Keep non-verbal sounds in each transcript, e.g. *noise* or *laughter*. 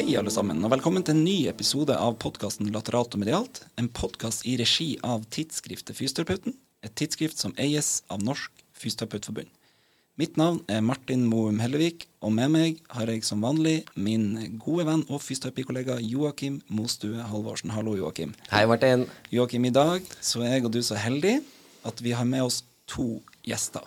Hei, alle sammen, og velkommen til en ny episode av podkasten Lateralt og medialt. En podkast i regi av tidsskriftet Fysioterapeuten, et tidsskrift som eies av Norsk Fysioterapeutforbund. Mitt navn er Martin Moum Hellevik, og med meg har jeg som vanlig min gode venn og fysioterapikollega Joakim Mostue Halvorsen. Hallo, Joakim. Hei, Martin. Joakim, i dag så er jeg og du så heldige at vi har med oss to gjester.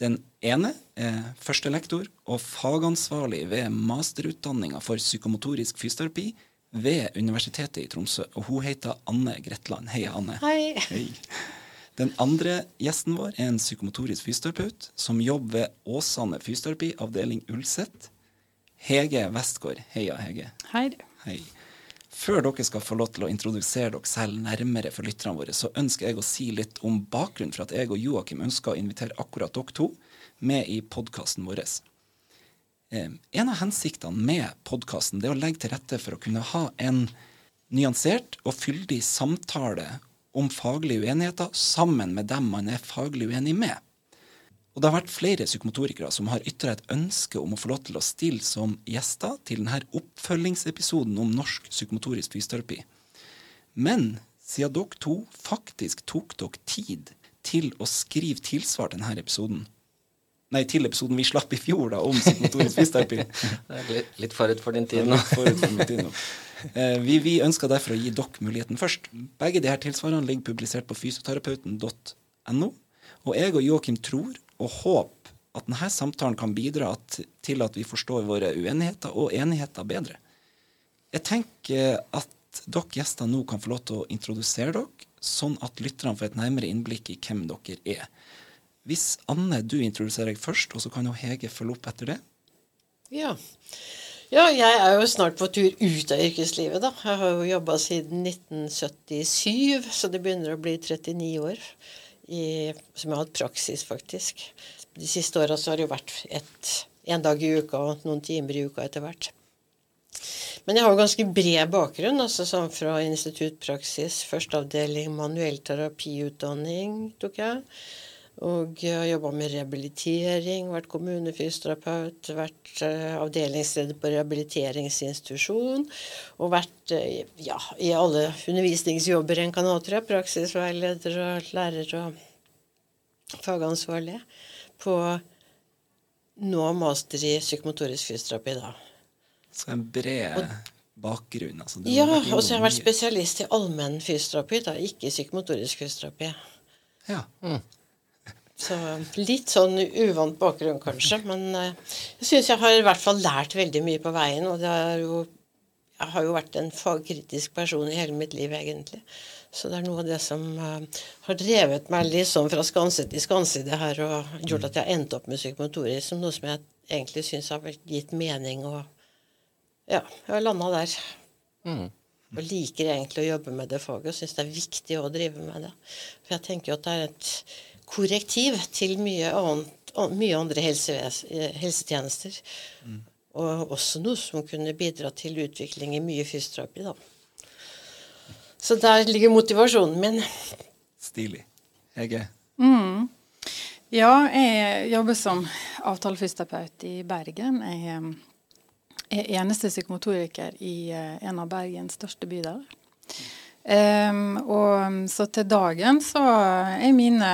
Den ene er førstelektor og fagansvarlig ved masterutdanninga for psykomotorisk fysioterapi ved Universitetet i Tromsø. Og hun heter Anne Gretland. Hei, Anne. Hei. Hei. Den andre gjesten vår er en psykomotorisk fysioterapeut som jobber ved Åsane fysioterapi, avdeling Ulset. Hege Westgård. Heia, Hege. Hei. Hei. Før dere skal få lov til å introdusere dere selv nærmere for lytterne våre, så ønsker jeg å si litt om bakgrunnen for at jeg og Joakim ønsker å invitere akkurat dere to med i podkasten vår. Eh, en av hensiktene med podkasten er å legge til rette for å kunne ha en nyansert og fyldig samtale om faglige uenigheter sammen med dem man er faglig uenig med. Og det har vært flere psykomotorikere som har ytra et ønske om å få lov til å stille som gjester til denne oppfølgingsepisoden om norsk psykomotorisk fysioterapi. Men siden dere to faktisk tok dere tid til å skrive tilsvar til denne episoden, nei, til episoden vi slapp i fjor da, om psykomotorisk fysioterapi *laughs* Det er litt, litt forut for din tid nå. Forut for min tid nå. Eh, Vi, vi ønsker derfor å gi dere muligheten først. Begge disse tilsvarene ligger publisert på fysioterapeuten.no. Og jeg og Joakim tror og håpe at denne samtalen kan bidra til at vi forstår våre uenigheter og enigheter bedre. Jeg tenker at dere gjester nå kan få lov til å introdusere dere, sånn at lytterne får et nærmere innblikk i hvem dere er. Hvis Anne, du introduserer deg først, og så kan jo Hege følge opp etter det. Ja. ja, jeg er jo snart på tur ut av yrkeslivet, da. Jeg har jo jobba siden 1977, så det begynner å bli 39 år i, som jeg har hatt praksis, faktisk. De siste åra har det jo vært et, en dag i uka og noen timer i uka etter hvert. Men jeg har jo ganske bred bakgrunn, altså sånn fra instituttpraksis, førsteavdeling manuell terapiutdanning tok jeg. Og jeg har jobba med rehabilitering, vært kommunefysioterapeut, vært eh, avdelingsleder på rehabiliteringsinstitusjon og vært eh, ja, i alle undervisningsjobber en kan ha, tror jeg. Praksisveileder og lærer og fagansvarlig på nå master i psykomotorisk fysioterapi, da. Så en bred bakgrunn. Altså, Ja, og så har jeg vært spesialist i allmenn fysioterapi, da, ikke psykomotorisk fysioterapi. Ja. Så litt sånn uvant bakgrunn, kanskje. Men eh, jeg syns jeg har i hvert fall lært veldig mye på veien. Og det er jo Jeg har jo vært en fagkritisk person i hele mitt liv, egentlig. Så det er noe av det som eh, har drevet meg litt sånn fra skanse til skanse i det her, og gjort at jeg endte opp med psykomotorisk som noe som jeg egentlig syns har gitt mening, og ja, jeg har landa der. Og liker egentlig å jobbe med det faget og syns det er viktig å drive med det. For jeg tenker jo at det er et korrektiv til mye, annet, mye andre eh, helsetjenester. Og også noe som kunne bidra til utvikling i mye fysioterapi, da. Så der ligger motivasjonen min. Stilig. Hege. Ja, jeg jobber som avtalefysioterapeut i Bergen. Jeg er eneste psykomotoriker i eh, en av Bergens største bydeler. Em, og så til dagen så er mine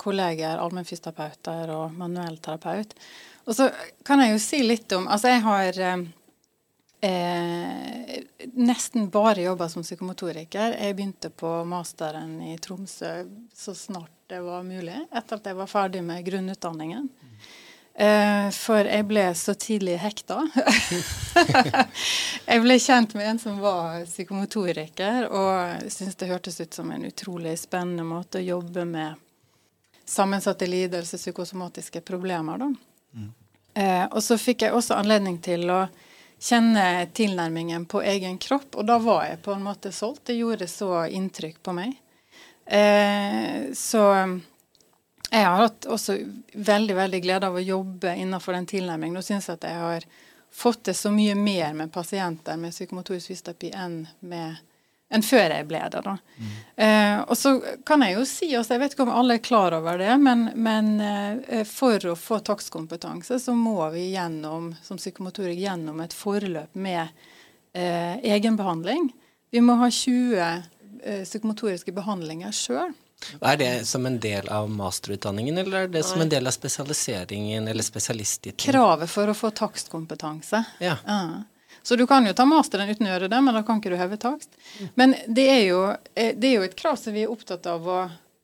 kolleger allmennfysioterapeuter og manuellterapeut. Og så kan jeg jo si litt om Altså, jeg har eh, nesten bare jobba som psykomotoriker. Jeg begynte på masteren i Tromsø så snart det var mulig, etter at jeg var ferdig med grunnutdanningen. Eh, for jeg ble så tidlig hekta. *laughs* jeg ble kjent med en som var psykomotoriker, og syntes det hørtes ut som en utrolig spennende måte å jobbe med sammensatte lidelser, psykosomatiske problemer. Da. Eh, og så fikk jeg også anledning til å kjenne tilnærmingen på egen kropp, og da var jeg på en måte solgt. Det gjorde så inntrykk på meg. Eh, så jeg har hatt også veldig veldig glede av å jobbe innenfor den tilnærmingen. Nå syns jeg at jeg har fått det så mye mer med pasienter med psykomotorisk fysioterapi enn med enn før jeg ble det. da. Eh, og så kan jeg jo si også, Jeg vet ikke om alle er klar over det, men, men eh, for å få takstkompetanse så må vi gjennom som psykomotorik gjennom et forløp med eh, egenbehandling. Vi må ha 20 eh, psykomotoriske behandlinger sjøl. Er det som en del av masterutdanningen, eller er det som en del av spesialiseringen eller spesialisttiden? Kravet for å få takstkompetanse. Ja. Så du kan jo ta masteren uten å gjøre det, men da kan ikke du heve takst. Men det er jo, eh, det er jo et krav som vi er opptatt av å,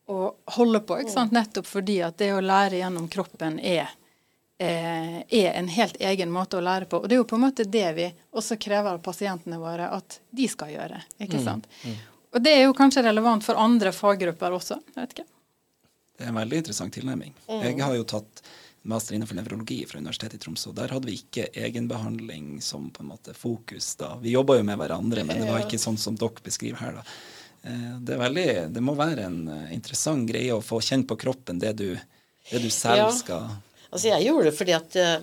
å holde på, ikke sant? nettopp fordi at det å lære gjennom kroppen er, eh, er en helt egen måte å lære på. Og det er jo på en måte det vi også krever av pasientene våre at de skal gjøre. ikke sant? Og det er jo kanskje relevant for andre faggrupper også. jeg vet ikke. Det er en veldig interessant tilnærming. Jeg har jo tatt master innenfor nevrologi fra Universitetet i Tromsø. Der hadde vi ikke egenbehandling som på en måte fokus da. Vi jobba jo med hverandre, men det var ikke sånn som dere beskriver her. da. Eh, Det, er veldig, det må være en eh, interessant greie å få kjent på kroppen det du, det du selv Ja. skal Altså Jeg gjorde det fordi at eh,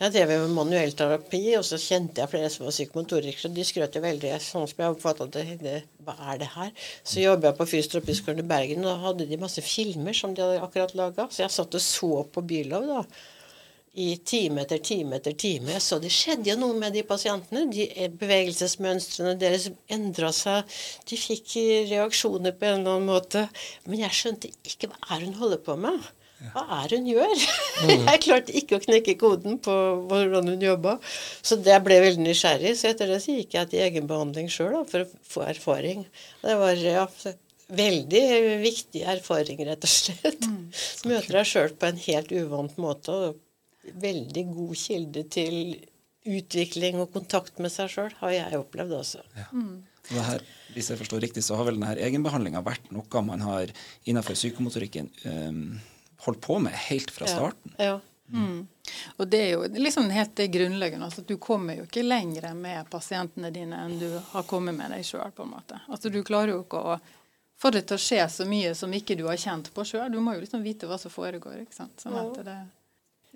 jeg drev med manuell terapi, og så kjente jeg flere som var psykomotorikere, og de skrøt jo veldig. Sånn som jeg oppfattet det, det, Hva er det her? Så jobbet jeg på Fysioterapiskolen i Bergen, og da hadde de masse filmer som de hadde akkurat laga. Så jeg satt og så på Bylov da, i time etter time etter time. Så det skjedde jo noe med de pasientene. De eh, Bevegelsesmønstrene deres endra seg. De fikk reaksjoner på en eller annen måte. Men jeg skjønte ikke hva er hun holder på med. Hva er hun gjør? *laughs* jeg klarte ikke å knekke koden på hvordan hun jobba. Så det ble veldig nysgjerrig. Så etter det så gikk jeg til egenbehandling sjøl for å få erfaring. Det var ja, veldig viktig erfaring, rett og slett. Møter deg sjøl på en helt uvant måte. Og veldig god kilde til utvikling og kontakt med seg sjøl, har jeg opplevd også. Og det her, hvis jeg forstår riktig, så har vel denne egenbehandlinga vært noe man har innenfor psykomotorikken um, holdt på med helt fra starten. Ja. Og det er jo liksom helt det grunnleggende. altså Du kommer jo ikke lenger med pasientene dine enn du har kommet med deg sjøl. Altså, du klarer jo ikke å få det til å skje så mye som ikke du har kjent på sjøl. Du må jo liksom vite hva som foregår. ikke sant? Sånn at det,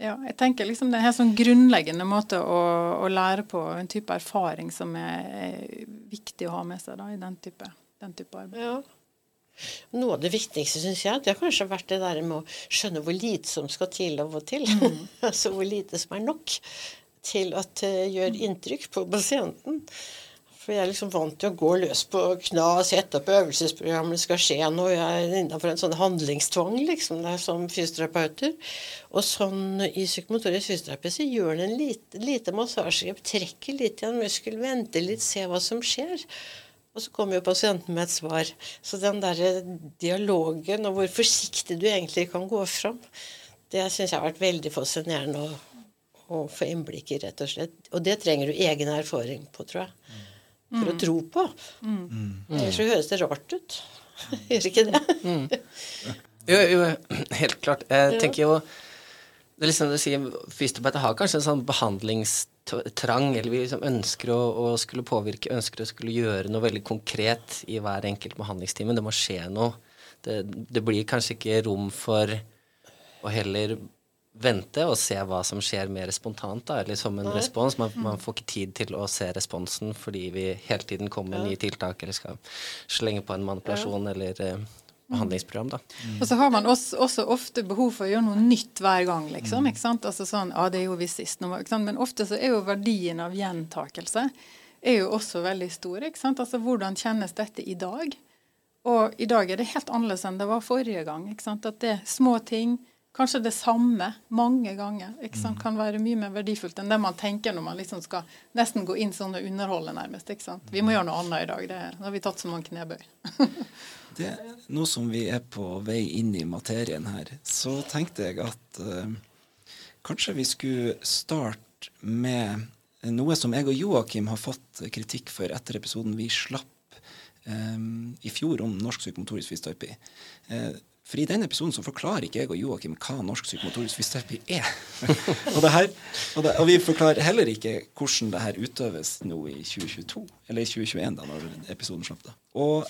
ja, jeg tenker liksom Det er en helt sånn grunnleggende måte å, å lære på, en type erfaring som er, er viktig å ha med seg da, i den type, den type arbeid. Ja. Noe av det viktigste, syns jeg, det har kanskje vært det der med å skjønne hvor lite som skal til av og til. *laughs* altså hvor lite som er nok til at det gjør inntrykk på pasienten. For jeg er liksom vant til å gå løs på knas, sette opp øvelsesprogrammet, det skal skje noe. Jeg er innenfor en sånn handlingstvang, liksom, det er som fysioterapeuter. Og sånn i psykomotorisk fysioterapi så gjør det en lite, lite massasjegrep, trekker litt i en muskel, venter litt, ser hva som skjer. Og så kommer jo pasienten med et svar. Så den der dialogen og hvor forsiktig du egentlig kan gå fram, det syns jeg har vært veldig fascinerende å, å få innblikk i, rett og slett. Og det trenger du egen erfaring på, tror jeg. For å tro på. Ellers så høres det rart ut. *laughs* Gjør ikke det? *laughs* Jo, jo, *clears throat* helt klart. Jeg tenker jo det er liksom du sier, Fysioterapeuter har kanskje en sånn behandlingstrang, eller vi liksom ønsker å, å, skulle påvirke, ønsker å skulle gjøre noe veldig konkret i hver enkelt behandlingstime. Det må skje noe. Det, det blir kanskje ikke rom for å heller vente og se hva som skjer mer spontant, da, eller som en respons. Man, man får ikke tid til å se responsen fordi vi hele tiden kommer med nye tiltak eller skal slenge på en manipulasjon eller eh, behandlingsprogram. da. Og så har man også, også ofte behov for å gjøre noe nytt hver gang, liksom. ikke sant? Altså sånn, ja, det gjorde vi sist. Nå, ikke sant? Men ofte så er jo verdien av gjentakelse er jo også veldig stor. ikke sant? Altså hvordan kjennes dette i dag? Og i dag er det helt annerledes enn det var forrige gang. ikke sant? At det er små ting, kanskje det samme mange ganger, ikke sant? kan være mye mer verdifullt enn det man tenker når man liksom skal nesten gå inn sånn og underholde, nærmest. ikke sant? Vi må gjøre noe annet i dag. Det, nå har vi tatt så mange knebøy. *laughs* Det, nå som vi er på vei inn i materien her, så tenkte jeg at uh, kanskje vi skulle starte med noe som jeg og Joakim har fått kritikk for etter episoden vi slapp um, i fjor om norsk psykomotorisk fysioterapi. Eh, for i den episoden så forklarer ikke jeg og Joakim hva norsk psykomotorisk fysioterapi er. *laughs* og, det her, og, det, og vi forklarer heller ikke hvordan det her utøves nå i 2022, eller i 2021, da når episoden slapp. da. Og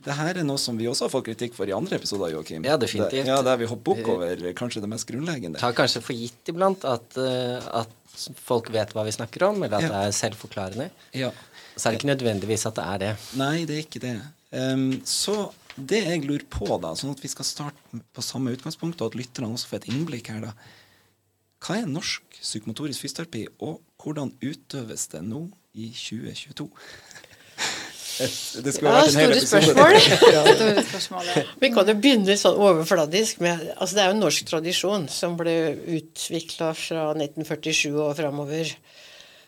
det her er noe som vi også har fått kritikk for i andre episoder, Joakim. Ja, definitivt. Det, ja, Der vi hopper bukk over kanskje det mest grunnleggende. tar kanskje for gitt iblant at, eh, at folk vet hva vi snakker om, eller at Ja. det er selvforklarende. Ja. Så er det ikke nødvendigvis at det er det. Nei, det er ikke det. Um, så det jeg lurer på, da, sånn at vi skal starte på samme utgangspunkt, og at lytterne også får et innblikk her, da. Hva er norsk psykomotorisk fysioterapi, og hvordan utøves det nå? i 2022? Det skulle Ja, vært en hel episode. spørsmål. *laughs* Store spørsmål, ja. Vi kan jo begynne sånn overfladisk med altså Det er jo en norsk tradisjon som ble utvikla fra 1947 og framover.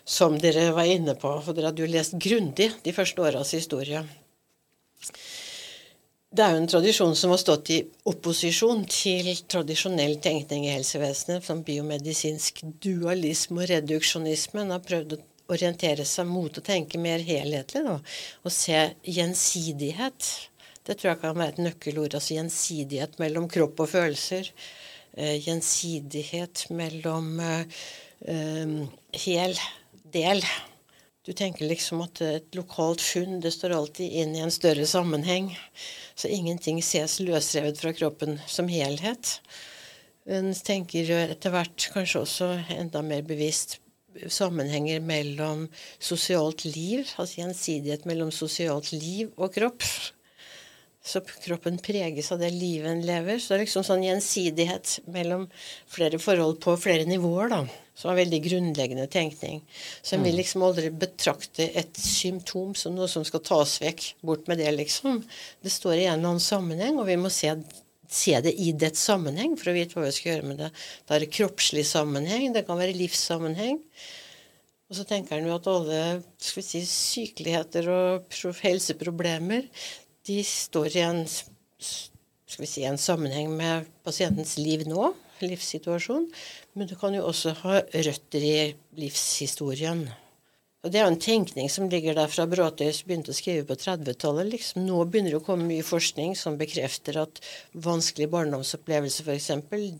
Som dere var inne på, for dere hadde jo lest grundig de første åras historie. Det er jo en tradisjon som har stått i opposisjon til tradisjonell tenkning i helsevesenet, som biomedisinsk dualisme og reduksjonisme. En har prøvd å orientere seg mot å tenke mer helhetlig da, og se gjensidighet. Det tror jeg kan være et nøkkelord. Altså gjensidighet mellom kropp og følelser. Eh, gjensidighet mellom eh, eh, hel del. Du tenker liksom at et lokalt funn det står alltid inn i en større sammenheng. Så ingenting ses løsrevet fra kroppen som helhet. En tenker etter hvert kanskje også enda mer bevisst sammenhenger mellom sosialt liv, altså gjensidighet mellom sosialt liv og kropp. Så kroppen preges av det livet en lever. Så det er liksom sånn gjensidighet mellom flere forhold på flere nivåer, da. Som er veldig grunnleggende tenkning. Som vil liksom aldri betrakte et symptom som noe som skal tas vekk. Bort med det, liksom. Det står i en eller annen sammenheng, og vi må se, se det i dets sammenheng for å vite hva vi skal gjøre med det. Det er kroppslig sammenheng, det kan være livssammenheng. Og så tenker han jo at alle skal vi si, sykeligheter og helseproblemer de står i en, skal vi si, en sammenheng med pasientens liv nå, livssituasjon, men du kan jo også ha røtter i livshistorien. Og Det er jo en tenkning som ligger der fra Bråtøys begynte å skrive på 30-tallet. Liksom. Nå begynner det å komme mye forskning som bekrefter at vanskelig barndomsopplevelse f.eks.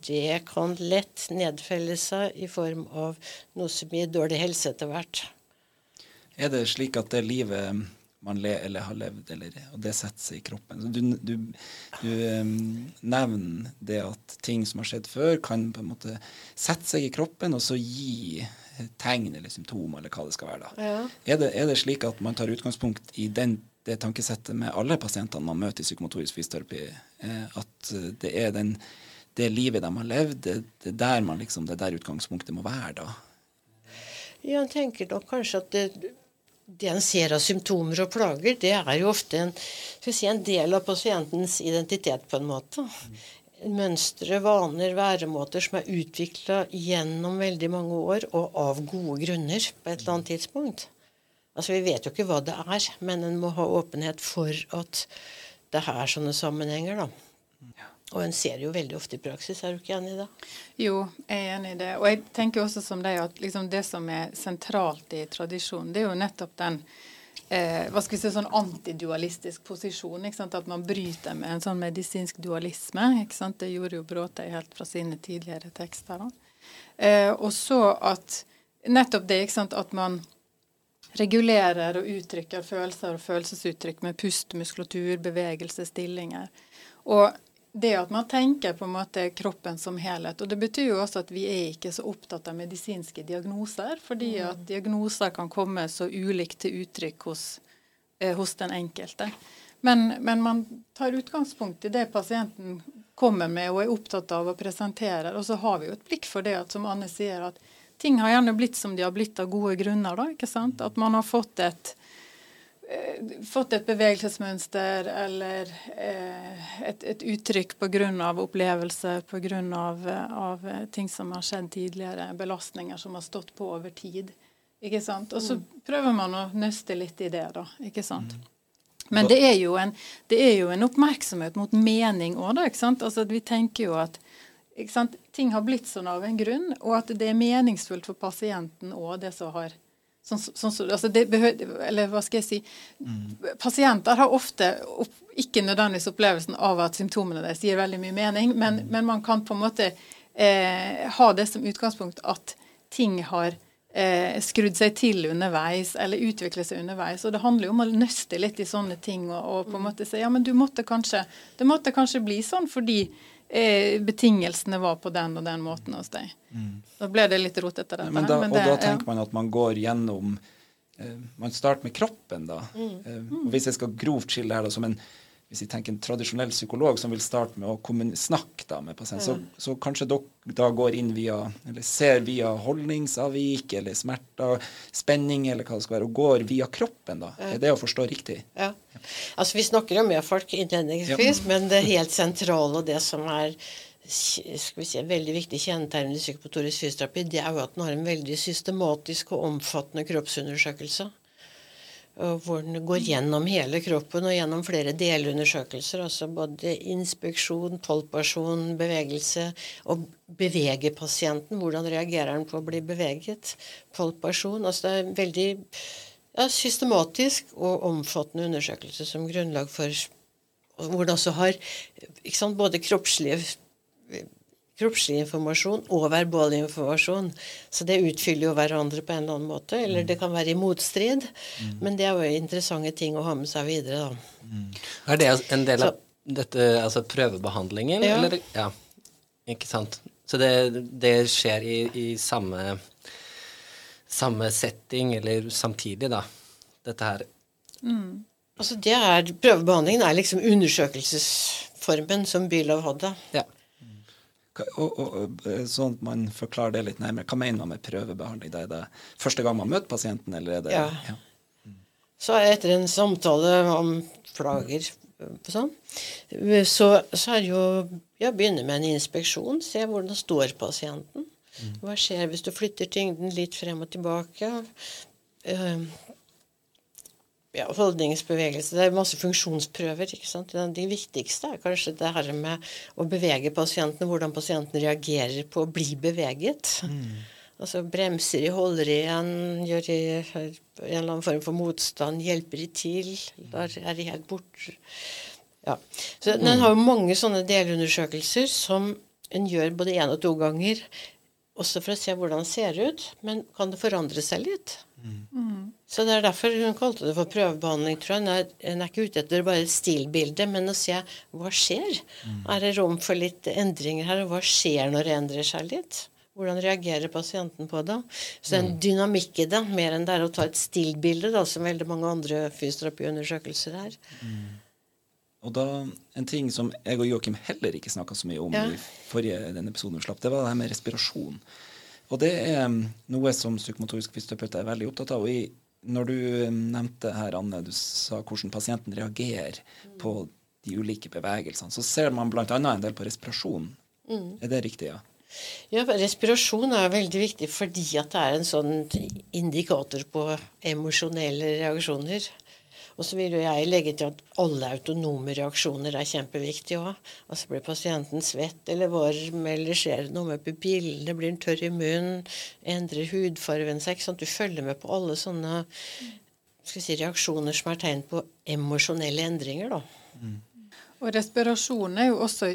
det kan lett nedfelle seg i form av noe som gir dårlig helse etter hvert. Er det slik at det livet man le, eller har levd, eller, og det setter seg i kroppen. Du, du, du um, nevner det at ting som har skjedd før, kan på en måte sette seg i kroppen, og så gi tegn eller symptomer, eller hva det skal være. da. Ja. Er, det, er det slik at man tar utgangspunkt i den, det tankesettet med alle pasientene man møter i psykomotorisk fysioterapi, eh, at det er den, det livet de har levd, det, det, der man liksom, det der utgangspunktet må være da? Ja, jeg tenker nok kanskje at det, det en ser av symptomer og plager, det er jo ofte en, si, en del av pasientens identitet, på en måte. Mønstre, vaner, væremåter som er utvikla gjennom veldig mange år, og av gode grunner på et eller annet tidspunkt. Altså, Vi vet jo ikke hva det er, men en må ha åpenhet for at det er sånne sammenhenger. da. Og en ser jo veldig ofte i praksis, er du ikke enig i det? Jo, jeg er enig i det. Og jeg tenker også som deg at liksom det som er sentralt i tradisjonen, det er jo nettopp den eh, hva skal vi si, sånn antidualistisk posisjon. ikke sant? At man bryter med en sånn medisinsk dualisme. ikke sant? Det gjorde jo Bråtei helt fra sine tidligere tekster. da. Eh, og så at nettopp det, ikke sant, at man regulerer og uttrykker følelser og følelsesuttrykk med pust, muskulatur, bevegelse, stillinger. Og det at man tenker på en måte kroppen som helhet. Og det betyr jo også at vi er ikke så opptatt av medisinske diagnoser, fordi at diagnoser kan komme så ulikt til uttrykk hos, eh, hos den enkelte. Men, men, man tar utgangspunkt i det pasienten kommer med og er opptatt av å presentere. Og så har vi jo et blikk for det at som Anne sier, at ting har gjerne blitt som de har blitt av gode grunner. da, ikke sant? At man har fått et fått et bevegelsesmønster eller eh, et, et uttrykk pga. opplevelse, pga. Av, av ting som har skjedd tidligere, belastninger som har stått på over tid. ikke sant? Og så prøver man å nøste litt i det, da. ikke sant? Men det er jo en, det er jo en oppmerksomhet mot mening òg, da. ikke sant? Altså, vi tenker jo at ting har blitt sånn av en grunn, og at det er meningsfullt for pasienten òg, det som har Sånn, sånn, altså behøver, eller hva skal jeg si mm. Pasienter har ofte opp, ikke nødvendigvis opplevelsen av at symptomene deres gir veldig mye mening, men, mm. men man kan på en måte eh, ha det som utgangspunkt at ting har eh, skrudd seg til underveis eller utviklet seg underveis. Og det handler jo om å nøste litt i sånne ting og, og på en måte si ja, men du måtte kanskje, det måtte kanskje bli sånn fordi eh, betingelsene var på den og den måten hos deg. Mm. Da ble det litt rotete, Ja, Men da, men og da tenker ja. man at man går gjennom eh, Man starter med kroppen, da. Mm. Eh, og hvis jeg skal grovt skille her, da, som en hvis vi tenker en tradisjonell psykolog som vil starte med å snakke da med pasienten, så, så, kanskje dere da går inn via, eller ser via holdningsavvik eller smerter, spenning eller hva det skal være, og går via kroppen, da. Er det å forstå riktig? Ja. Altså, vi snakker jo med folk innledningsvis, ja. men det helt sentrale og det som er skal vi si, veldig viktig kjennetegn i psykomotorisk fysioterapi, det er jo at den har en veldig systematisk og omfattende kroppsundersøkelse hvor den går gjennom hele kroppen og gjennom flere delundersøkelser. Altså både inspeksjon, palpasjon, bevegelse. Og bevege pasienten. Hvordan reagerer han på å bli beveget? Palpasjon. Altså det er en veldig ja, systematisk og omfattende undersøkelse som grunnlag for hvor det også har sant, både kroppslige kroppslig informasjon og verbal informasjon. Så det utfyller jo hverandre på en eller annen måte. Eller det kan være i motstrid. Mm. Men det er jo interessante ting å ha med seg videre, da. Mm. Er det en del av Så, dette, altså prøvebehandlingen, ja. eller? Ja. Ikke sant. Så det, det skjer i, i samme, samme setting, eller samtidig, da, dette her. Mm. Altså det er, Prøvebehandlingen er liksom undersøkelsesformen som Bylov hadde. Ja. Og, og, eh, sånn at man forklarer det litt nærmere. Hva mener man med prøvebehandling? Er det første gang man møter pasienten, eller er det Ja. ja. Så etter en samtale om plager sånn, så, så er jo ja, begynne med en inspeksjon. Se hvordan står pasienten. Mm. Hva skjer hvis du flytter tyngden litt frem og tilbake? Uh, ja, holdningsbevegelse. Det er masse funksjonsprøver. ikke sant? De viktigste er kanskje det her med å bevege pasienten, hvordan pasienten reagerer på å bli beveget. Mm. Altså bremser de, holder de igjen, gjør de en eller annen form for motstand, hjelper de til, der er de helt borte? Ja. Så Den har jo mange sånne delundersøkelser som en gjør både én og to ganger, også for å se hvordan det ser ut, men kan det forandre seg litt? Mm. Så det er derfor hun kalte det for prøvebehandling, tror jeg. Hun er ikke ute etter bare stilbildet, men å se hva skjer. Mm. Er det rom for litt endringer her? Og hva skjer når det endrer seg litt? Hvordan reagerer pasienten på det? Så det er en mm. dynamikk i det, mer enn det er å ta et stillbilde, da, som veldig mange andre fysioterapiundersøkelser er. Mm. Og da, En ting som jeg og Joakim heller ikke snakka så mye om ja. i forrige denne episoden vi slapp, det var det her med respirasjon. Og det er um, noe som psykomotorisk fysioterapeut er veldig opptatt av. og i når du nevnte her, Anne, du sa hvordan pasienten reagerer på de ulike bevegelsene, så ser man bl.a. en del på respirasjon. Mm. Er det riktig? ja? Ja, Respirasjon er veldig viktig fordi at det er en sånn indikator på emosjonelle reaksjoner. Og så vil jo jeg legge til at alle autonome reaksjoner er kjempeviktige òg. Altså blir pasienten svett eller varm, eller skjer det noe med pupillene, blir den tørr i munnen, endrer hudfarven seg sånn at Du følger med på alle sånne si, reaksjoner som er tegn på emosjonelle endringer. da. Mm. Og respirasjon er jo også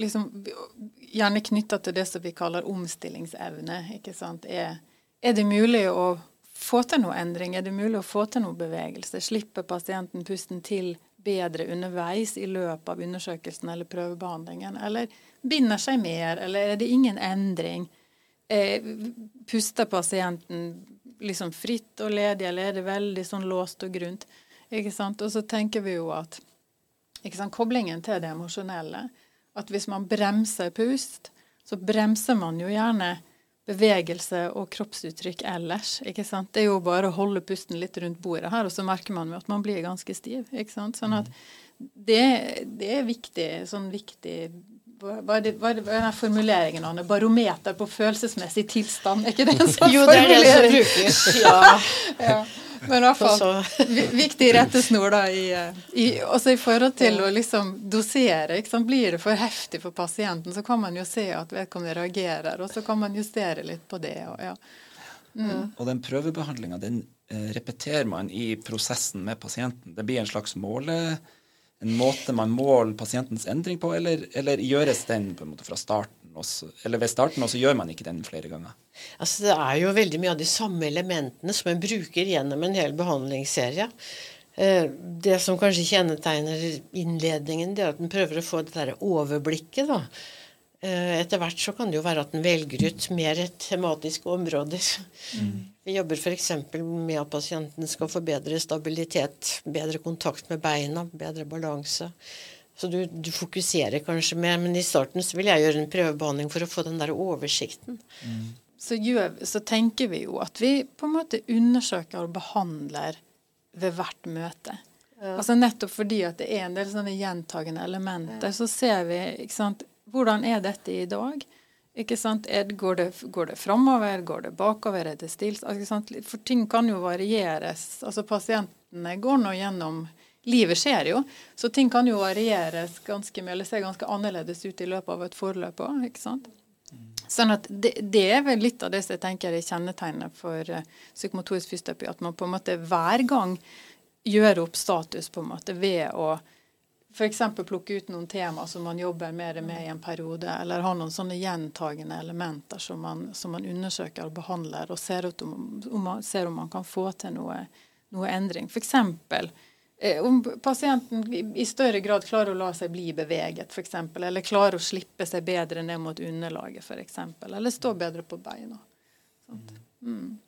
liksom, gjerne knytta til det som vi kaller omstillingsevne. ikke sant? Er, er det mulig å få til noe endring? Er det mulig å få til noe bevegelse? Slipper pasienten pusten til bedre underveis i løpet av undersøkelsen eller prøvebehandlingen? Eller binder seg mer, eller er det ingen endring? Eh, puster pasienten liksom fritt og ledig, eller er det veldig sånn låst og grunt? Ikke sant? Og så tenker vi jo at sant, koblingen til det emosjonelle At hvis man bremser pust, så bremser man jo gjerne bevegelse og kroppsuttrykk ellers. ikke sant? Det er jo bare å holde pusten litt rundt bordet her, og så merker man at man blir ganske stiv. ikke sant? Sånn at det, det er viktig, sånn viktig hva er, det, hva er, det, hva er den formuleringen, Anne? Barometer på følelsesmessig tilstand? Er ikke det en sånn jo, det er det som brukes. *laughs* Ja. ja. Men i hvert fall viktig rettesnor da, i, i, også i forhold til å liksom dosere. Ikke sant? Blir det for heftig for pasienten, så kan man jo se at vedkommende reagerer, og så kan man justere litt på det. Og, ja. mm. og den prøvebehandlinga, den eh, repeterer man i prosessen med pasienten. Det blir en slags måle en måte man måler pasientens endring på, eller, eller gjøres den på en måte fra starten? Også, eller ved starten, og så gjør man ikke den flere ganger? Altså, det er jo veldig mye av de samme elementene som en bruker gjennom en hel behandlingsserie. Eh, det som kanskje kjennetegner innledningen, det er at en prøver å få det der overblikket. da. Eh, etter hvert så kan det jo være at en velger ut mer tematiske områder. Mm. Vi jobber f.eks. med at pasienten skal få bedre stabilitet, bedre kontakt med beina, bedre balanse. Så du, du, fokuserer kanskje mer, men i starten så vil jeg gjøre en prøvebehandling for å få den der oversikten. Mm. Så, gjør, så, tenker vi jo at vi på en måte undersøker og behandler ved hvert møte. Ja. Altså Nettopp fordi at det er en del sånne gjentagende elementer, ja. så ser vi ikke sant, hvordan er dette i dag. Ikke sant? Går det, går det framover, går det bakover, er det stilt? Altså, For ting kan jo varieres. Altså Pasientene går nå gjennom Livet skjer jo, så ting kan jo varieres ganske mye, eller se ganske annerledes ut i løpet av et forløp òg. Sånn at det, det, er vel litt av det som jeg tenker er kjennetegnet for uh, psykomotorisk fysioterapi. At man på en måte hver gang gjør opp status på en måte ved å f.eks. plukke ut noen tema som man jobber mer med i en periode, eller har noen sånne gjentagende elementer som man, som man undersøker og behandler, og ser, om, om man, ser om man kan få til noe, noe endring. For Eh, om pasienten i større grad klarer å la seg bli beveget, f.eks., eller klarer å slippe seg bedre ned mot underlaget, f.eks., eller stå bedre på beina. Mm.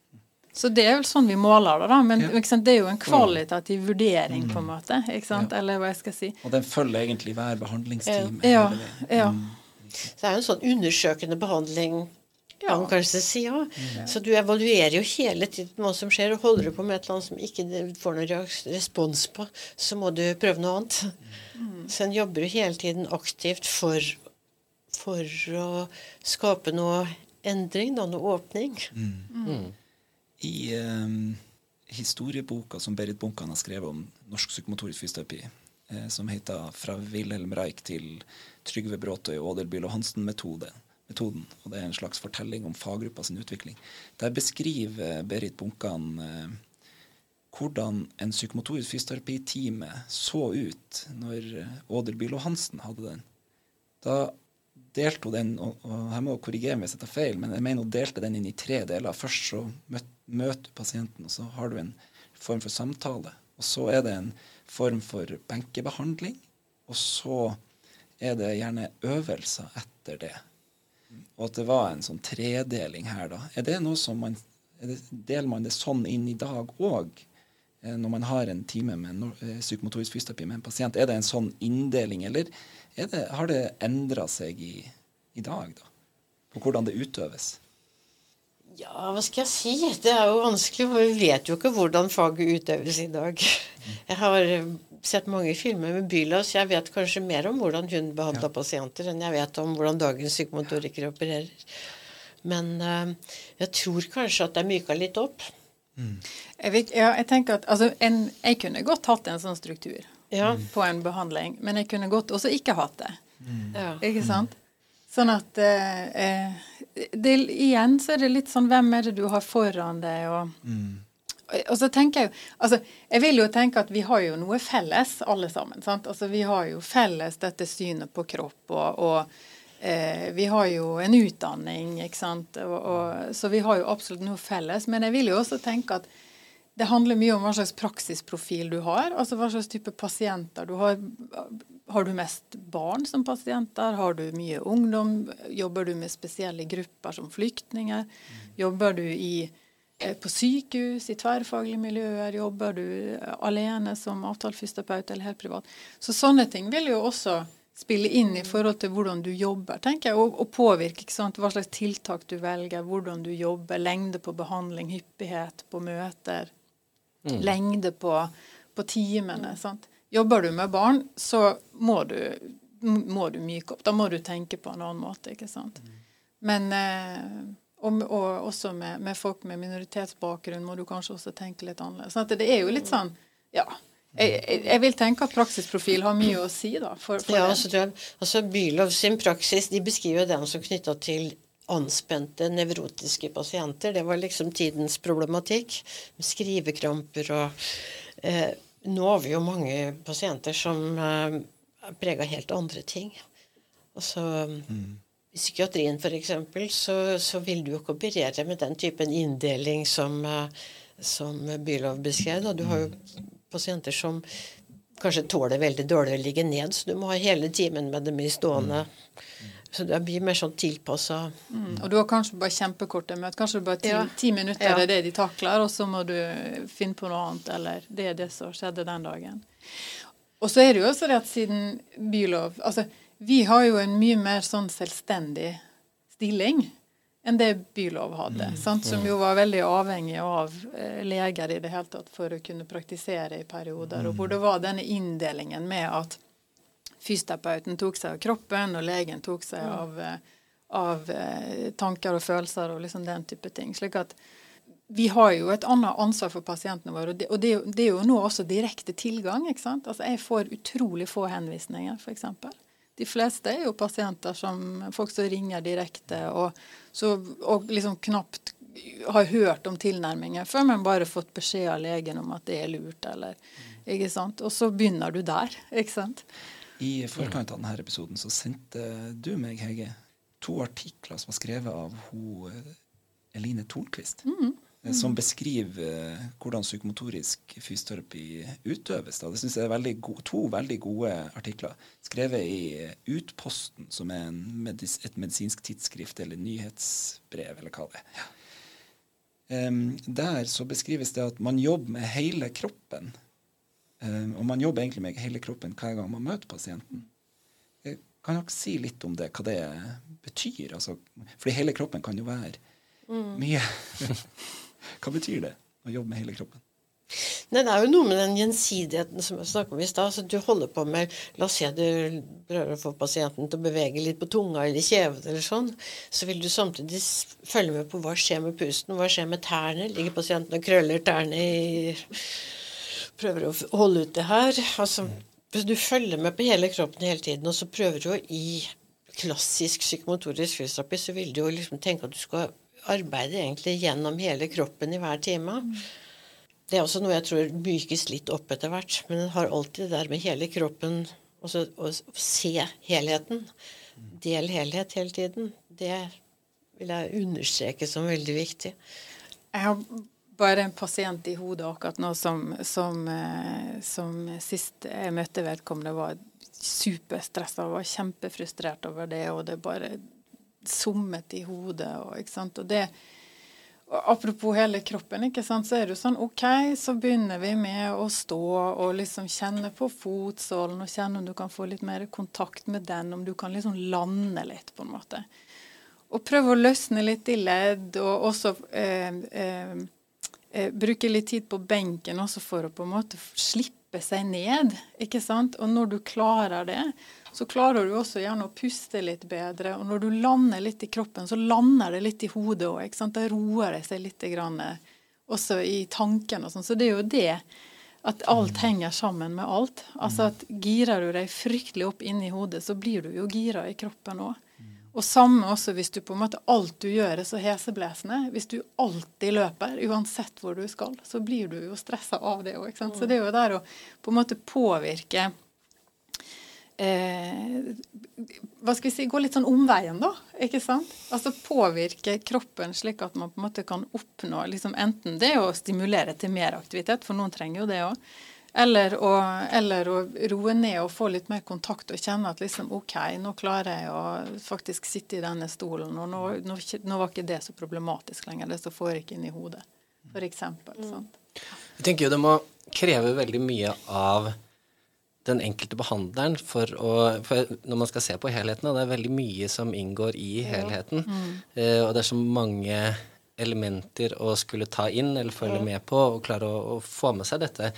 Så det er vel sånn vi måler det, da. Men ja. det er jo en kvalitativ vurdering, på en måte. ikke sant? Ja. Eller hva jeg skal si. Og den følger egentlig hver behandlingstime. Ja. ja. Mm. Så det er jo en sånn undersøkende behandling, kan man kanskje si. Ja. Så du evaluerer jo hele tiden hva som skjer, og holder du på med et eller annet som ikke får noen respons på, så må du prøve noe annet. Mm. Så en jobber jo hele tiden aktivt for, for å skape noe endring, da, noe åpning. Mm. mm. I um, historieboka som Berit Bunkan har skrevet om norsk psykomotorisk fysioterapi, eh, som heter 'Fra Wilhelm Reich til Trygve Bråtøy og Ådel og Hansen-metoden'. Og det er en slags fortelling om faggruppa sin utvikling. Der beskriver Berit Bunkan eh, hvordan en psykomotorisk fysioterapitime så ut når Ådel Bylo Hansen hadde den. Da delte hun den, og, og her må jeg korrigere meg hvis jeg tar feil, men jeg mener hun delte den inn i tre deler. Først så møter du pasienten, og så har du en form for samtale. Og så er det en form for benkebehandling, og så er det gjerne øvelser etter det. Og at det var en sånn tredeling her, da. Er det noe som man det, Deler man det sånn inn i dag òg? Eh, når man har en time med no, psykomotorisk fysioterapi med en pasient, er det en sånn inndeling, eller det, har det endra seg i, i dag, da? På hvordan det utøves? Ja, hva skal jeg si? Det er jo vanskelig, for vi vet jo ikke hvordan faget utøves i dag. Jeg har eh, sett mange filmer med Bylas. Jeg vet kanskje mer om hvordan hun behandla ja. pasienter, enn jeg vet om hvordan dagens psykomotorikere opererer. Men uh, jeg tror kanskje at det er myka litt opp. Mm. Jeg, vet, ja, jeg, tenker at altså, en, jeg kunne godt hatt en sånn struktur ja. på en behandling, men jeg kunne godt også ikke hatt det. Mm. Ikke sant? Sånn at eh, eh, det, Igjen så er det litt sånn Hvem er det du har foran deg? og... Mm. Og så tenker Jeg jo, altså, jeg vil jo tenke at vi har jo noe felles, alle sammen. sant? Altså, Vi har jo felles dette synet på kropp, og, og eh, vi har jo en utdanning. ikke sant? Og, og, så vi har jo absolutt noe felles. Men jeg vil jo også tenke at det handler mye om hva slags praksisprofil du har. altså Hva slags type pasienter du har. Har du mest barn som pasienter? Har du mye ungdom? Jobber du med spesielle grupper som flyktninger? Jobber du i, på sykehus, i tverrfaglige miljøer? Jobber du alene som avtalefysioterapeut eller helt privat? Så sånne ting vil jo også spille inn i forhold til hvordan du jobber, tenker jeg, og, og påvirke hva slags tiltak du velger, hvordan du jobber, lengde på behandling, hyppighet på møter, mm. lengde på, på timene. sant? Jobber du med barn, så må du, må du myke opp. Da må du tenke på en annen måte. ikke sant? Men eh, og, og, også med, med, folk med minoritetsbakgrunn må du kanskje også tenke litt annerledes. Sånn det er jo litt sånn Ja. Jeg, jeg, vil tenke at praksisprofil har mye å si, da. For, for ja, altså, jeg, altså Bylov sin praksis de beskriver den som knytta til anspente nevrotiske pasienter. Det var liksom tidens problematikk. Med skrivekramper og eh, nå har vi jo mange pasienter som eh, er prega helt andre ting. Altså, mm. I psykiatrien f.eks. Så, så vil du jo ikke operere med den typen inndeling som, uh, som Bylov beskrev. Du har jo pasienter som kanskje tåler veldig dårlig å ligge ned, så du må ha hele timen med dem i stående. Så det blir mer sånn tilpassa Mm. Og du har kanskje bare kjempekorte møter. Kanskje bare ti, Ja. ti minutter Ja. er det de takler, og så må du finne på noe annet, eller det er det som skjedde den dagen. Og så er det jo også det at siden bylov Altså, vi har jo en mye mer sånn selvstendig stilling enn det bylov hadde, sant? som jo var veldig avhengig av eh, leger i det hele tatt for å kunne praktisere i perioder, og hvor det var denne inndelingen med at fysioterapeuten tok seg av kroppen, og legen tok seg av, eh, av eh, tanker og følelser og liksom den type ting. Slik at vi har jo et annet ansvar for pasientene våre, og det, og det, det er jo nå også direkte tilgang. ikke sant? Altså Jeg får utrolig få henvisninger, f.eks. De fleste er jo pasienter som folk som ringer direkte, og, så, og liksom knapt har hørt om tilnærminger før, men bare fått beskjed av legen om at det er lurt, eller ikke sant? Og så begynner du der, ikke sant? I forkant av denne episoden så sendte du meg, Hege, to artikler som var skrevet av hun eh, Eline Tornquist. Eh, Som beskriver eh, hvordan psykomotorisk fysioterapi utøves. Da. Det synes jeg er veldig to veldig gode artikler. Skrevet i eh, Utposten, som er en medis et medisinsk tidsskrift eller nyhetsbrev, eller hva det er. Ja. Um, der så beskrives det at man jobber med hele kroppen. Um, og man jobber egentlig med hele kroppen hver gang man møter pasienten. Jeg Kan dere si litt om det, hva det betyr? Altså, fordi hele kroppen kan jo være mye. *laughs* hva betyr det å jobbe med hele kroppen? Nei, Det er jo noe med den gjensidigheten som jeg snakket om i stad. Du holder på med La oss si at du prøver å få pasienten til å bevege litt på tunga eller kjeven eller sånn. Så vil du samtidig følge med på hva skjer med pusten, hva skjer med tærne. Ligger pasienten og krøller tærne i Prøver å holde ut det her. Altså, du følger med på hele kroppen hele tiden, og så prøver du å i klassisk psykomotorisk fysioterapi, så vil du jo liksom tenke at du skal arbeide egentlig gjennom hele kroppen i hver time. Det er også noe jeg tror mykes litt opp etter hvert. Men en har alltid det der med hele kroppen også, Å se helheten. Del helhet hele tiden. Det vil jeg understreke som veldig viktig. Jeg har bare en pasient i hodet akkurat nå som, som, eh, som sist jeg møtte vedkommende, var superstressa og var kjempefrustrert over det, og det bare summet i hodet. Og, ikke sant? Og det, og apropos hele kroppen, ikke sant? så er det jo sånn OK, så begynner vi med å stå og liksom kjenne på fotsålen og kjenne om du kan få litt mer kontakt med den, om du kan liksom lande litt, på en måte. Og prøve å løsne litt i ledd, og også eh, eh, eh, bruke litt tid på benken også for å på en måte slippe seg ned. ikke sant? Og når du klarer det, så klarer du også gjerne å puste litt bedre. Og når du lander litt i kroppen, så lander det litt i hodet òg. Da roer det seg litt grann, eh, også i tanken og sånn. Så det er jo det at alt henger sammen med alt. Altså at Girer du deg fryktelig opp inni hodet, så blir du jo gira i kroppen òg. Og samme også hvis du på en måte alt du gjør er så heseblesende. Hvis du alltid løper, uansett hvor du skal, så blir du jo stressa av det òg. Så det er jo der å på en måte påvirke eh, Hva skal vi si Gå litt sånn omveien, da. ikke sant? Altså påvirke kroppen slik at man på en måte kan oppnå liksom enten det å stimulere til mer aktivitet, for noen trenger jo det òg. Eller eller å roe ned og få litt mer kontakt og kjenne at liksom OK, nå klarer jeg å faktisk sitte i denne stolen, og nå, nå, nå var ikke det så problematisk lenger, det som foregikk inni hodet, eksempel. Sant? Jeg tenker jo det må kreve veldig mye av den enkelte behandleren for å For når man skal se på helheten, og det er veldig mye som inngår i helheten, eh, og det er så mange elementer å skulle ta inn eller følge med på og klare å, å få med seg dette.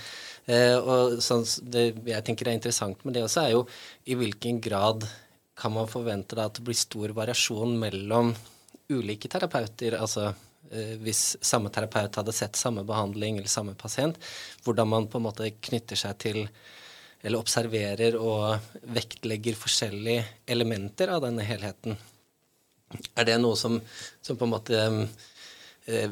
Eh, og sånn, det jeg tenker er interessant med det også, er jo i hvilken grad kan man forvente da at det blir stor variasjon mellom ulike terapeuter, altså eh, hvis samme terapeut hadde sett samme behandling eller samme pasient, hvordan man på en måte knytter seg til eller observerer og vektlegger forskjellige elementer av denne helheten. Er det noe som, som på en måte eh,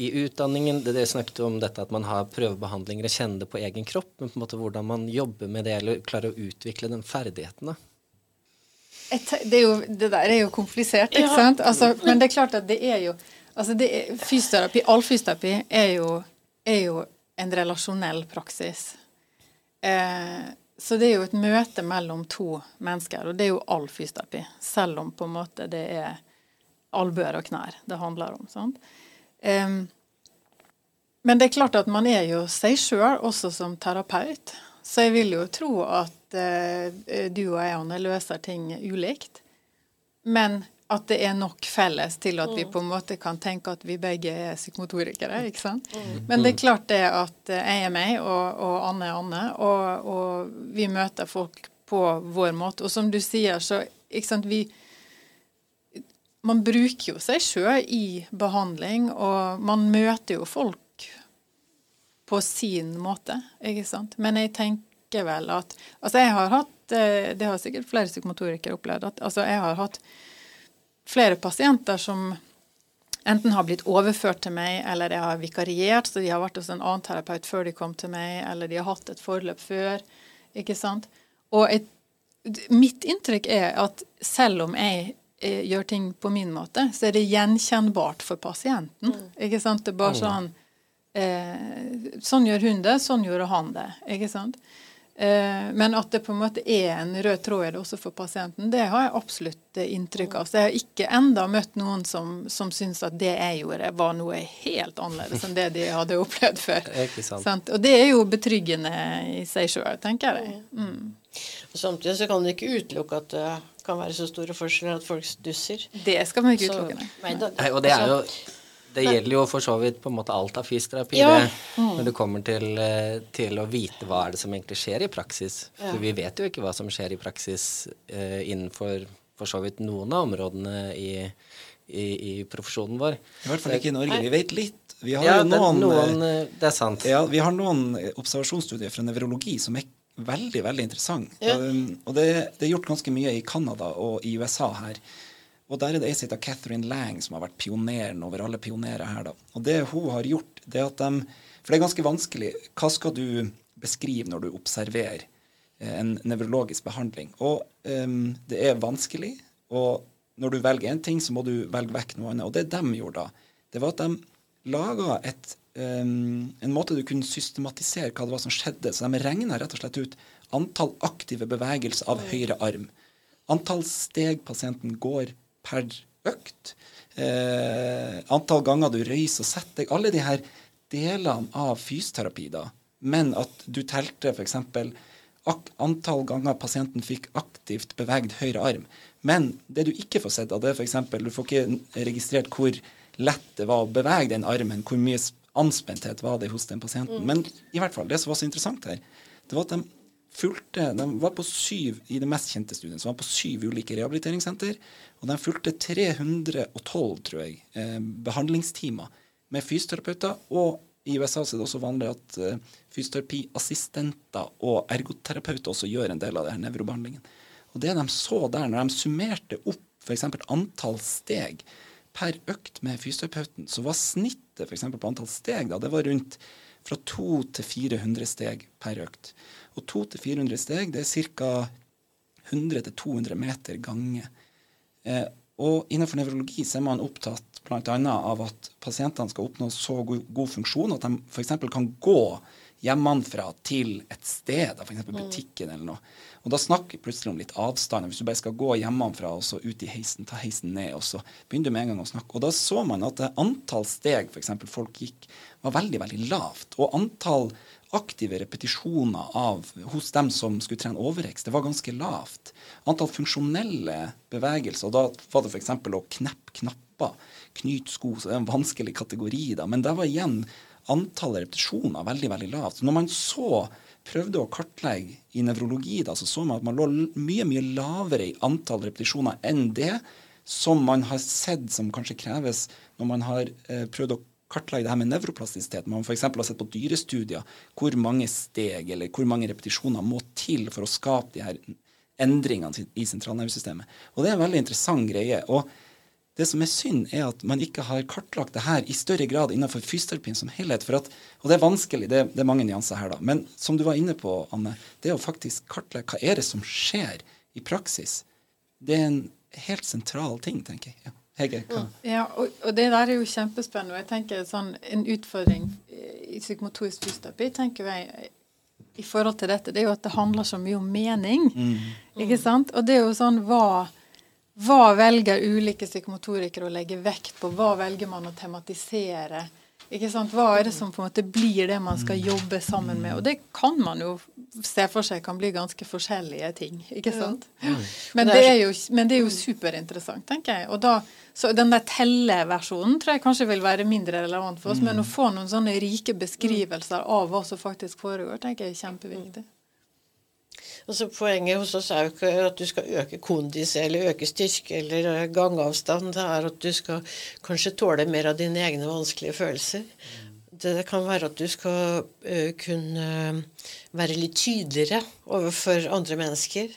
I utdanningen det Dere snakket om dette at man har prøvebehandlinger og kjenner det på egen kropp, men på en måte hvordan man jobber med det eller klarer å utvikle den ferdigheten. da. Det, er jo, det der er jo komplisert, ikke Ja. sant? Altså, men det er klart at det er jo altså det er, Fysioterapi, all fysioterapi er jo, er jo en relasjonell praksis. Eh, så det er jo et møte mellom to mennesker, og det er jo all fysioterapi. Selv om på en måte det er albuer og knær det handler om. sant? Um, men det er klart at man er jo seg sjøl også som terapeut. Så jeg vil jo tro at uh, du og jeg løser ting ulikt. Men at det er nok felles til at vi mm. på en måte kan tenke at vi begge er psykomotorikere. ikke sant? Mm. Men det er klart det at jeg er meg, og, og Anne er Anne, og, og, vi møter folk på vår måte. Og som du sier, så ikke sant, vi Man bruker jo seg sjøl i behandling, og man møter jo folk på sin måte, ikke sant. Men jeg tenker vel at Altså, jeg har hatt eh, Det har sikkert flere psykomotorikere opplevd. at altså, jeg har hatt flere pasienter som enten har blitt overført til meg, eller jeg har vikariert, så de har vært hos en annen terapeut før de kom til meg, eller de har hatt et forløp før. ikke sant? Og et, mitt inntrykk er at selv om jeg eh, gjør ting på min måte, så er det gjenkjennbart for pasienten. Mm. ikke sant? Det er bare sånn Eh, sånn gjør hun det, sånn gjorde han det. ikke sant? Eh, men at det på en måte er en rød tråd i det også for pasienten, det har jeg absolutt inntrykk av. Så jeg har ikke enda møtt noen som, som syns at det jeg gjorde, var noe helt annerledes enn det de hadde *laughs* opplevd før. *laughs* Og det er jo betryggende i seg sjøl, tenker jeg. Mm. Samtidig så kan du ikke utelukke at det kan være så store forskjeller at folk stusser. Det skal man ikke utelukke. Nei, og det er jo det gjelder jo for så vidt på en måte alt av fysioterapi ja. mm. når det kommer til, eh, til, å vite hva er det som egentlig skjer i praksis. Ja. For vi vet jo ikke hva som skjer i praksis uh, innenfor for så vidt noen av områdene i, i, i, profesjonen vår. I hvert fall ikke i Norge. Vi vet litt. Vi har ja, jo noen, noen, eh, Det er sant. Ja, vi har noen observasjonsstudier fra nevrologi som er veldig, veldig interessant. Ja. Um, og det, det, er gjort ganske mye i Canada og i USA her. Og der er det ei som heter Catherine Lang, som har vært pioneren over alle pionerer her. da. Og det hun har gjort, det er at de For det er ganske vanskelig. Hva skal du beskrive når du observerer eh, en nevrologisk behandling? Og um, det er vanskelig. Og når du velger én ting, så må du velge vekk noe annet. Og det de gjorde da, det var at de laga et um, en måte du kunne systematisere hva det var som skjedde. Så de regna rett og slett ut antall aktive bevegelser av høyre arm. Antall steg pasienten går per økt. Eh, antall ganger du røyser og setter deg. Alle de her delene av fysioterapi, da. Men at du telte f.eks. antall ganger pasienten fikk aktivt beveget høyre arm. Men det du ikke får sett av, det f.eks. du får ikke registrert hvor lett det var å bevege den armen, hvor mye anspenthet var det hos den pasienten. Mm. Men i hvert fall, det som var så interessant her, det var at de fulgte De var på syv i det mest kjente studiet, som var på syv ulike rehabiliteringssenter. Og de fulgte 312, tror jeg, eh, behandlingstimer med fysioterapeuter. Og i USA så er det også vanlig at eh, fysioterapiassistenter og ergoterapeuter også gjør en del av det her nevrobehandlingen. Og det de så der, når de summerte opp f.eks. antall steg per økt med fysioterapeuten, så var snittet for på antall steg da, det var rundt fra 200 til 400 steg per økt. Og 200-400 steg, det er ca. 100-200 meter gange. Eh, og innenfor nevrologi så er man opptatt bl.a. av at pasientene skal oppnå så god, god funksjon at de f.eks. kan gå hjemmefra til et sted, f.eks. Mm. butikken eller noe. Og da snakker vi plutselig om litt avstand. Hvis du bare skal gå hjemmefra og så ut i heisen, ta heisen ned, og så begynner du med en gang å snakke. Og da så man at antall steg f.eks. folk gikk, var veldig, veldig lavt. Og antall aktive repetisjoner av, hos dem som skulle trene overvekst, det var ganske lavt. Antall funksjonelle bevegelser, og da var det f.eks. å kneppe knapper, knyte sko, så det er en vanskelig kategori, da. Men der var igjen antallet repetisjoner veldig, veldig lavt. Så når man så prøvde å kartlegge i nevrologi, så så man at man lå mye, mye lavere i antall repetisjoner enn det som man har sett som kanskje kreves når man har eh, prøvd å kartlegge det her med nevroplastisitet. Man f.eks. har sett på dyrestudier hvor mange steg eller hvor mange repetisjoner må til for å skape de her endringene i sentralnervesystemet. Og det er en veldig interessant greie. og det som er synd, er at man ikke har kartlagt det her i større grad innenfor fysioterapien som helhet. At, og det er vanskelig, det, det, er mange nyanser her, da. Men som du var inne på, Anne, det å faktisk kartlegge hva er det som skjer i praksis, det er en helt sentral ting, tenker jeg. Ja. Hege, hva? Ja, og, og, det der er jo kjempespennende. og jeg tenker sånn, En utfordring i psykomotorisk fysioterapi tenker jeg i forhold til dette, det er jo at det handler så mye om mening. Ikke sant? Og det er jo sånn hva, hva velger ulike psykomotorikere å legge vekt på? Hva velger man å tematisere? Ikke sant? Hva er det som på en måte blir det man skal jobbe sammen med? Og det kan man jo se for seg kan bli ganske forskjellige ting. ikke sant? Men, det er jo, men det er jo superinteressant, tenker jeg. Og da, så Den der telleversjonen tror jeg kanskje vil være mindre relevant for oss, men å få noen sånne rike beskrivelser av hva som faktisk foregår, tenker jeg er kjempeviktig. Altså Poenget hos oss er jo ikke at du skal øke kondis eller øke styrke eller eh, gangavstand. Det er at du skal kanskje tåle mer av dine egne vanskelige følelser. Det kan være at du skal uh, kunne være litt tydeligere overfor andre mennesker.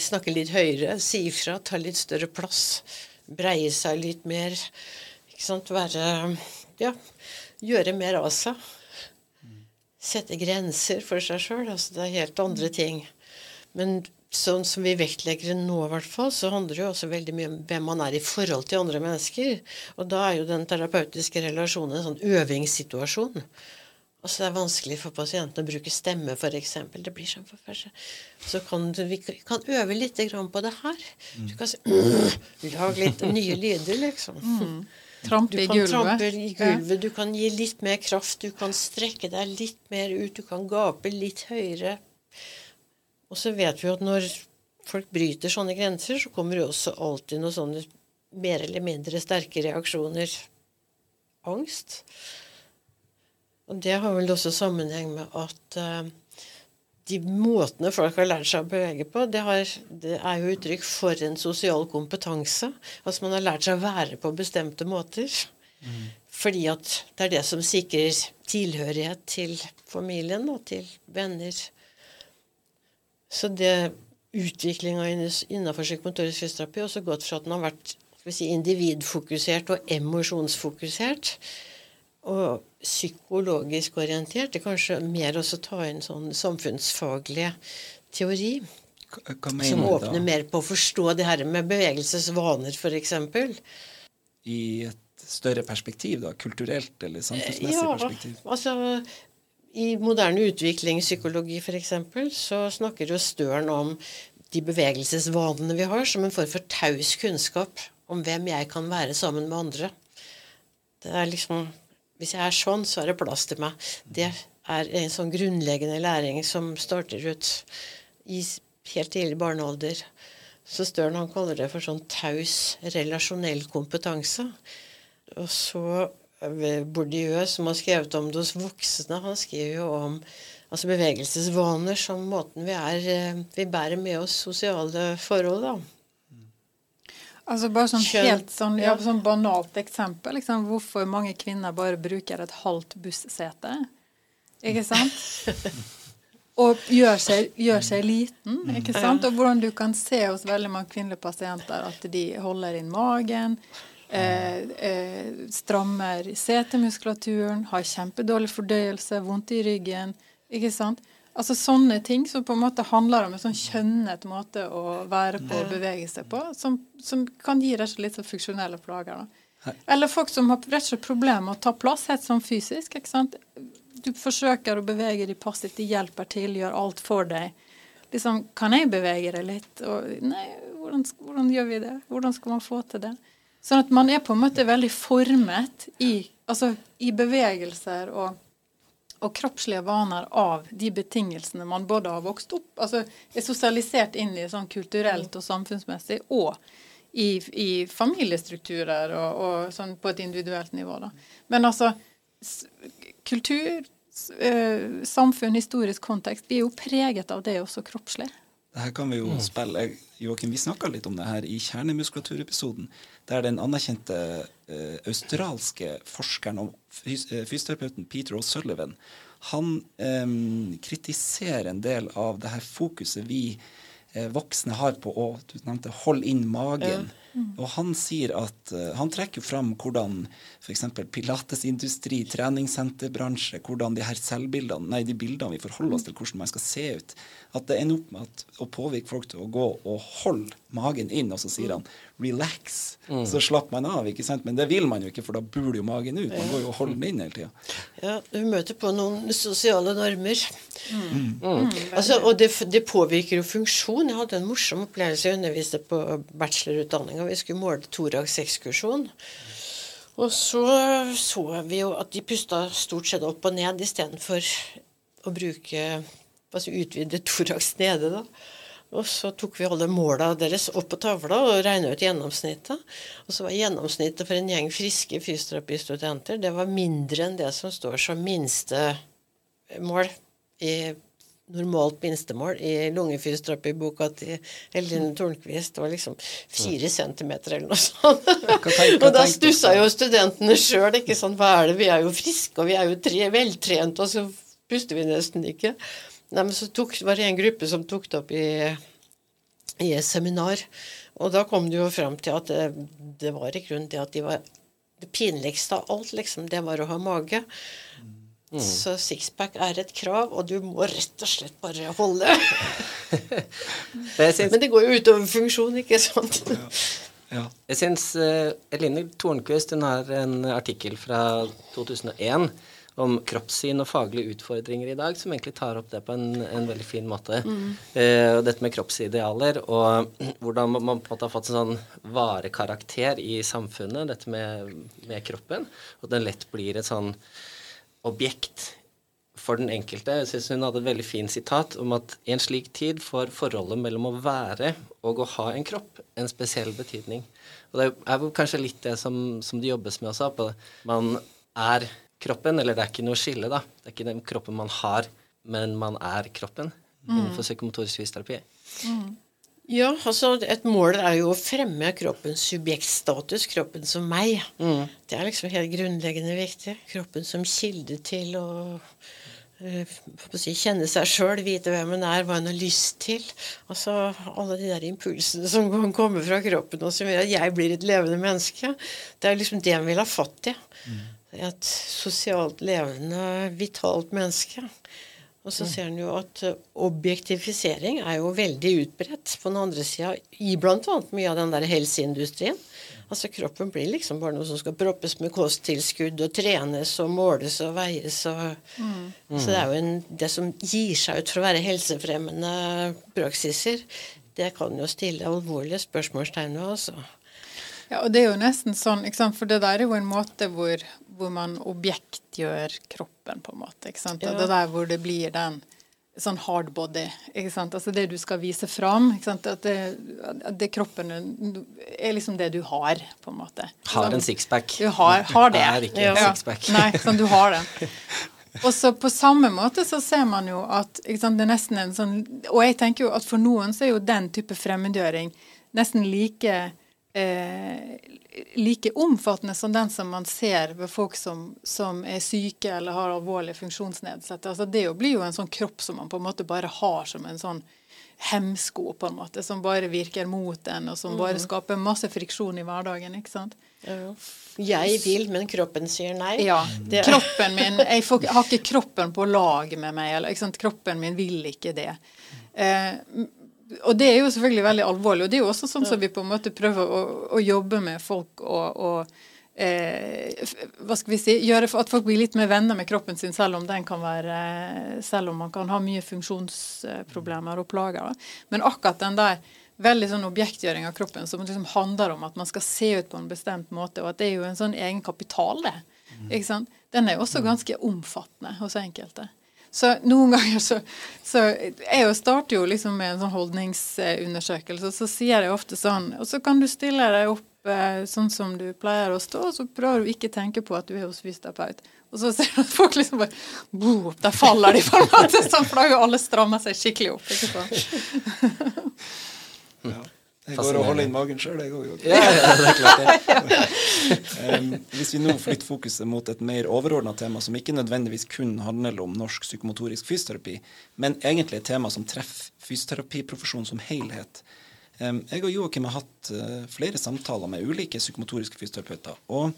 Snakke litt høyere, si ifra, ta litt større plass. Breie seg litt mer. Ikke sant? Være Ja, gjøre mer av seg sette grenser for seg sjøl. Altså det er helt andre ting. Men sånn som vi vektlegger det nå, i hvert fall, så handler det jo også veldig mye om hvem man er i forhold til andre mennesker. Og da er jo den terapeutiske relasjonen en sånn øvingssituasjon. Altså Det er vanskelig for pasienten å bruke stemme, f.eks. Det blir sånn for første. Så kan du, vi kan øve litt på det her. Du kan si *clears throat* Lag litt nye lyder, liksom. Mm. Trampe i gulvet. Trampe i gulvet. Du kan gi litt mer kraft, du kan strekke deg litt mer ut, du kan gape litt høyere. Og så vet vi at når folk bryter sånne grenser, så kommer det også alltid noen sånne mer eller mindre sterke reaksjoner. Angst. Og det har vel også sammenheng med at uh, de måtene folk har lært seg å bevege på, det, har, det, er jo uttrykk for en sosial kompetanse. Altså man har lært seg å være på bestemte måter. Mm. Fordi at det er det som sikrer tilhørighet til familien og til venner. Så det utviklinga innenfor psykomotorisk fysioterapi har også gått fra at den har vært si, individfokusert og emosjonsfokusert, og psykologisk orientert. Det er kanskje mer å ta inn sånn samfunnsfaglig teori. Hva, som åpner mer på å forstå det her med bevegelsesvaner, f.eks. I et større perspektiv, da? Kulturelt eller samfunnsmessig ja, perspektiv? Altså, I moderne utviklingspsykologi f.eks. så snakker jo Støren om de bevegelsesvanene vi har, som en form for taus kunnskap om hvem jeg kan være sammen med andre. Det er liksom hvis jeg er sånn, så er det plass til meg. Det er en sånn grunnleggende læring som starter ut i helt tidlig barnealder. Så Støren han kaller det for sånn taus relasjonell kompetanse. Og så Bourdieu, som har skrevet om det hos voksne, han skriver jo om altså bevegelsesvaner som måten vi er eh, Vi bærer med oss sosiale forhold, da. Altså bare sånn helt sånn, ja, sånn banalt eksempel. Liksom, hvorfor mange kvinner bare bruker et halvt bussete. Ikke sant? *laughs* Og gjør seg, gjør seg, liten. ikke sant? Og hvordan du kan se hos veldig mange kvinnelige pasienter at de holder inn magen, eh, eh, strammer setemuskulaturen, har kjempedårlig fordøyelse, vondt i ryggen. ikke sant? Altså Sånne ting som på en måte handler om en sånn kjønnet måte å være på og bevege seg på, som, som kan gi rett og slett sånn funksjonelle plager. da. Eller folk som har rett og slett problemer med å ta plass helt sånn fysisk. ikke sant? Du forsøker å bevege deg passivt, de hjelper til, gjør alt for deg. Liksom, Kan jeg bevege deg litt? Og, nei, hvordan, hvordan, gjør vi det? Hvordan skal man få til det? Sånn at man er på en måte veldig formet i, altså, i bevegelser og og kroppslige vaner av de betingelsene man både har vokst opp, altså er sosialisert inn i sånn kulturelt og samfunnsmessig, og i, i familiestrukturer og, og, sånn på et individuelt nivå. Da. Men altså kultur, samfunn, historisk kontekst, vi er jo preget av det også kroppslig. Det her kan vi jo mm. spille. Joakim, vi snakka litt om det her i kjernemuskulaturepisoden, der den anerkjente uh, australske forskeren og fys uh, fysioterapeuten Peter O'Sullivan han um, kritiserer en del av det her fokuset vi eh, voksne har på å du nevnte, holde inn magen. Og han sier at eh, Han trekker fram hvordan f.eks. pilatesindustri, treningssenterbransje, hvordan de her selvbildene, nei, de bildene vi forholder oss til, hvordan man skal se ut, at det ender opp med at, å påvirke folk til å gå og holde magen inn, og så sier han 'relax'. Så slapper man av, ikke sant? Men det vil man jo ikke, for da buler jo magen ut. Man går jo og holder den inn hele tida. Ja, du møter på noen sosiale normer. Altså, og det, det påvirker jo funksjon. Jeg hadde en morsom opplevelse. Jeg underviste på bachelorutdanninga. Vi skulle måle thorax-ekskursjon. Og så så vi jo at de pusta stort sett opp og ned istedenfor å bruke altså utvide thorax nede. da. Og så tok vi alle måla deres opp på tavla og regna ut gjennomsnittet. Og så var gjennomsnittet for en gjeng friske fysioterapistudenter det var mindre enn det som står som minstemål i normalt minstemål i lungefysioterapiboka til Eline Tornquist. Det var liksom fire centimeter eller noe sånt. og da stussa jo studentene sjøl. Hva er det? Vi er jo friske, og vi er jo tre, veltrente, og så puster vi nesten ikke. Nei, men så tok, var det en gruppe som tok det opp i, i et seminar. Og da kom det jo fram til at det, det var i grunnen det at de var Det pinligste av alt, liksom, det var å ha mage. Så sixpack er et krav, og du må rett og slett bare holde. *laughs* det syns, Men det går jo utover funksjon, ikke sant? Ja. jeg syns uh, Eline Tornquist hun har en artikkel fra 2001 om kroppssyn og faglige utfordringer i dag, som egentlig tar opp det på en, en veldig fin måte. Eh, og dette med kroppsidealer, og hvordan man man på en måte har fått en sånn varekarakter i samfunnet, dette med, med kroppen. Og den lett blir et sånn objekt for den enkelte. Jeg synes hun hadde et veldig fint sitat om at i en slik tid får forholdet mellom å være og å ha en kropp en spesiell betydning. Og det er kanskje litt det som, som det jobbes med også. På. Man er kroppen, eller det er ikke noe skille, da. Det er ikke den kroppen man har, men man er kroppen innenfor psykomotorisk fysioterapi. Ja, altså et mål er jo å fremme kroppens subjektstatus, kroppen som meg. Det er liksom helt grunnleggende viktig. Kroppen som kilde til å eh, si, kjenne seg sjøl, vite hvem en er, hva en har lyst til. Altså alle de der impulsene som kan komme fra kroppen, og som gjør at jeg blir et levende menneske. Det er liksom det en vil ha fatt i. Et sosialt levende, vitalt menneske. Og så ser en jo at eh, objektifisering er jo veldig utbredt på den andre sida i bl.a. mye av den der helseindustrien. Altså Kroppen blir liksom bare noe som skal proppes med kosttilskudd og trenes og måles og veies. og Så det er jo en, det som gir seg ut for å være helsefremmende praksiser, det kan jo stille alvorlige spørsmålstegn ved, altså. Ja, og det er jo nesten sånn, for det der er jo en måte hvor, hvor man objektgjør kroppen, på en måte. ikke sant? Og Ja. Det der hvor det blir den sånn hard body, ikke sant? altså det du skal vise fram. ikke sant? At det, at det kroppen er liksom det du har, på en måte. Har en sixpack. Du har, har det. Er ikke en Ja. sixpack. Nei, sånn du har den. Og så på samme måte så ser man jo at ikke sant, det er nesten en sånn Og jeg tenker jo at for noen så er jo den type fremmedgjøring nesten like eh, like omfattende som den som man ser ved folk som, som er syke eller har alvorlige funksjonsnedsettelser. Altså det blir jo en sånn kropp som man på en måte bare har som en sånn hemsko, på en måte, som bare virker mot en, og som bare skaper masse friksjon i hverdagen. ikke sant? Ja. Jeg vil, men kroppen sier nei. Ja. Det- Kroppen min Jeg får, har ikke kroppen på lag med meg. Eller? Kroppen min vil ikke det. Eh, og det er jo selvfølgelig veldig alvorlig. Og det er jo også sånn som vi på en måte prøver å, å jobbe med folk og, og eh, hva skal vi si, gjøre at folk blir litt mer venner med kroppen sin, selv om den kan være selv om man kan ha mye funksjonsproblemer og plager. Men akkurat den der veldig sånn objektgjøring av kroppen som liksom handler om at man skal se ut på en bestemt måte, og at det er jo en sånn egen kapital, det. Ikke sant? Den er jo også ganske omfattende hos enkelte. Så noen ganger så, så Jeg starter jo liksom med en sånn holdningsundersøkelse, så sier jeg ofte sånn Og så kan du stille deg opp eh, sånn som du pleier å stå, og så prøver du ikke tenke på at du er hos fysioterapeut. Og så ser du at folk liksom bare boop, Der faller de, på en måte. Sånn, for da har jo alle stramma seg skikkelig opp. ikke sant? *laughs* Ja. Jeg går og holder inn magen sjøl, jeg òg. Ja, ja, det er klart det. *laughs* Um, hvis vi nå flytter fokuset mot et mer overordna tema, som ikke nødvendigvis kun handler om norsk psykomotorisk fysioterapi, men egentlig et tema som treffer fysioterapiprofesjonen som helhet. Um, jeg og Joakim har hatt uh, flere samtaler med ulike psykomotoriske fysioterapeuter. Og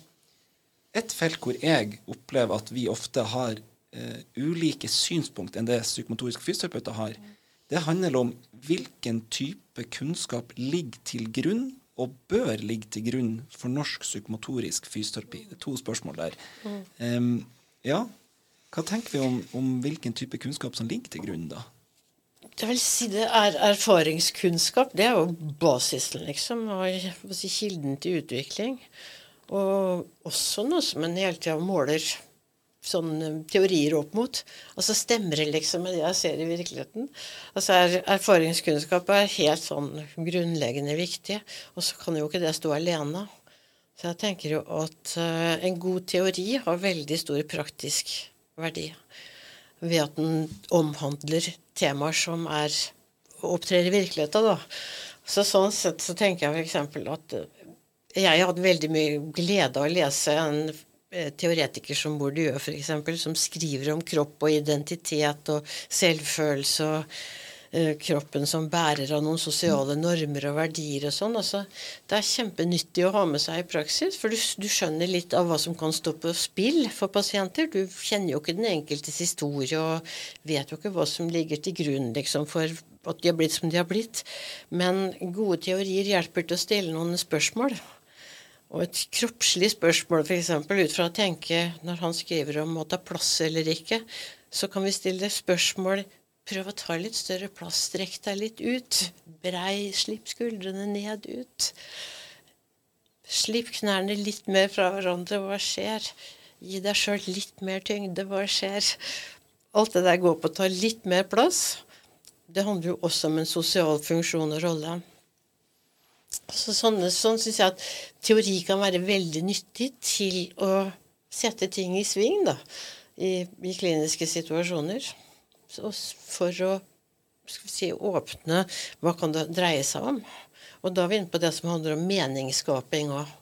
et felt hvor jeg opplever at vi ofte har uh, ulike synspunkt enn det psykomotoriske fysioterapeuter har, det handler om hvilken type kunnskap ligger til grunn og bør ligge til grunn for norsk psykomotorisk fysioterapi? Det er to spørsmål der. Um, ja, hva tenker vi om, om, hvilken type kunnskap som ligger til grunn, da? Det vil si det er erfaringskunnskap. Det er jo basisen, liksom. Og kilden til utvikling. Og også noe som en hele tida måler sånn eh, teorier opp mot. Og så stemmer det liksom med det jeg ser i virkeligheten. Altså er, Erfaringskunnskap er helt sånn grunnleggende viktig, og så kan jo ikke det stå alene. Så jeg tenker jo at uh, en god teori har veldig stor praktisk verdi ved at den omhandler temaer som er opptrer i virkeligheten. da. Så Sånn sett så tenker jeg f.eks. at uh, jeg hadde veldig mye glede av å lese en Eh, teoretiker som Bourdieu f.eks., som skriver om kropp og identitet og selvfølelse og uh, kroppen som bærer av noen sosiale normer og verdier og sånn. Altså, det er kjempenyttig å ha med seg i praksis, for du, du, skjønner litt av hva som kan stå på spill for pasienter. Du kjenner jo ikke den enkeltes historie og vet jo ikke hva som ligger til grunn liksom, for at de har blitt som de har blitt. Men gode teorier hjelper til å stille noen spørsmål. Og et kroppslig spørsmål, f.eks. ut fra å tenke når han skriver om å ta plass eller ikke, så kan vi stille spørsmål Prøv å ta litt større plass. Strekk deg litt ut. Brei. Slipp skuldrene ned ut. Slipp knærne litt mer fra hverandre. Hva skjer? Gi deg sjøl litt mer tyngde. Hva skjer? Alt det der går på å ta litt mer plass. Det handler jo også om en sosial funksjon og rolle. Så sånn, sånn syns jeg at teori kan være veldig nyttig til å sette ting i sving da, i, i kliniske situasjoner. Så for å si, åpne hva kan det dreie seg om. Og da er vi inne på det som handler om meningsskaping òg.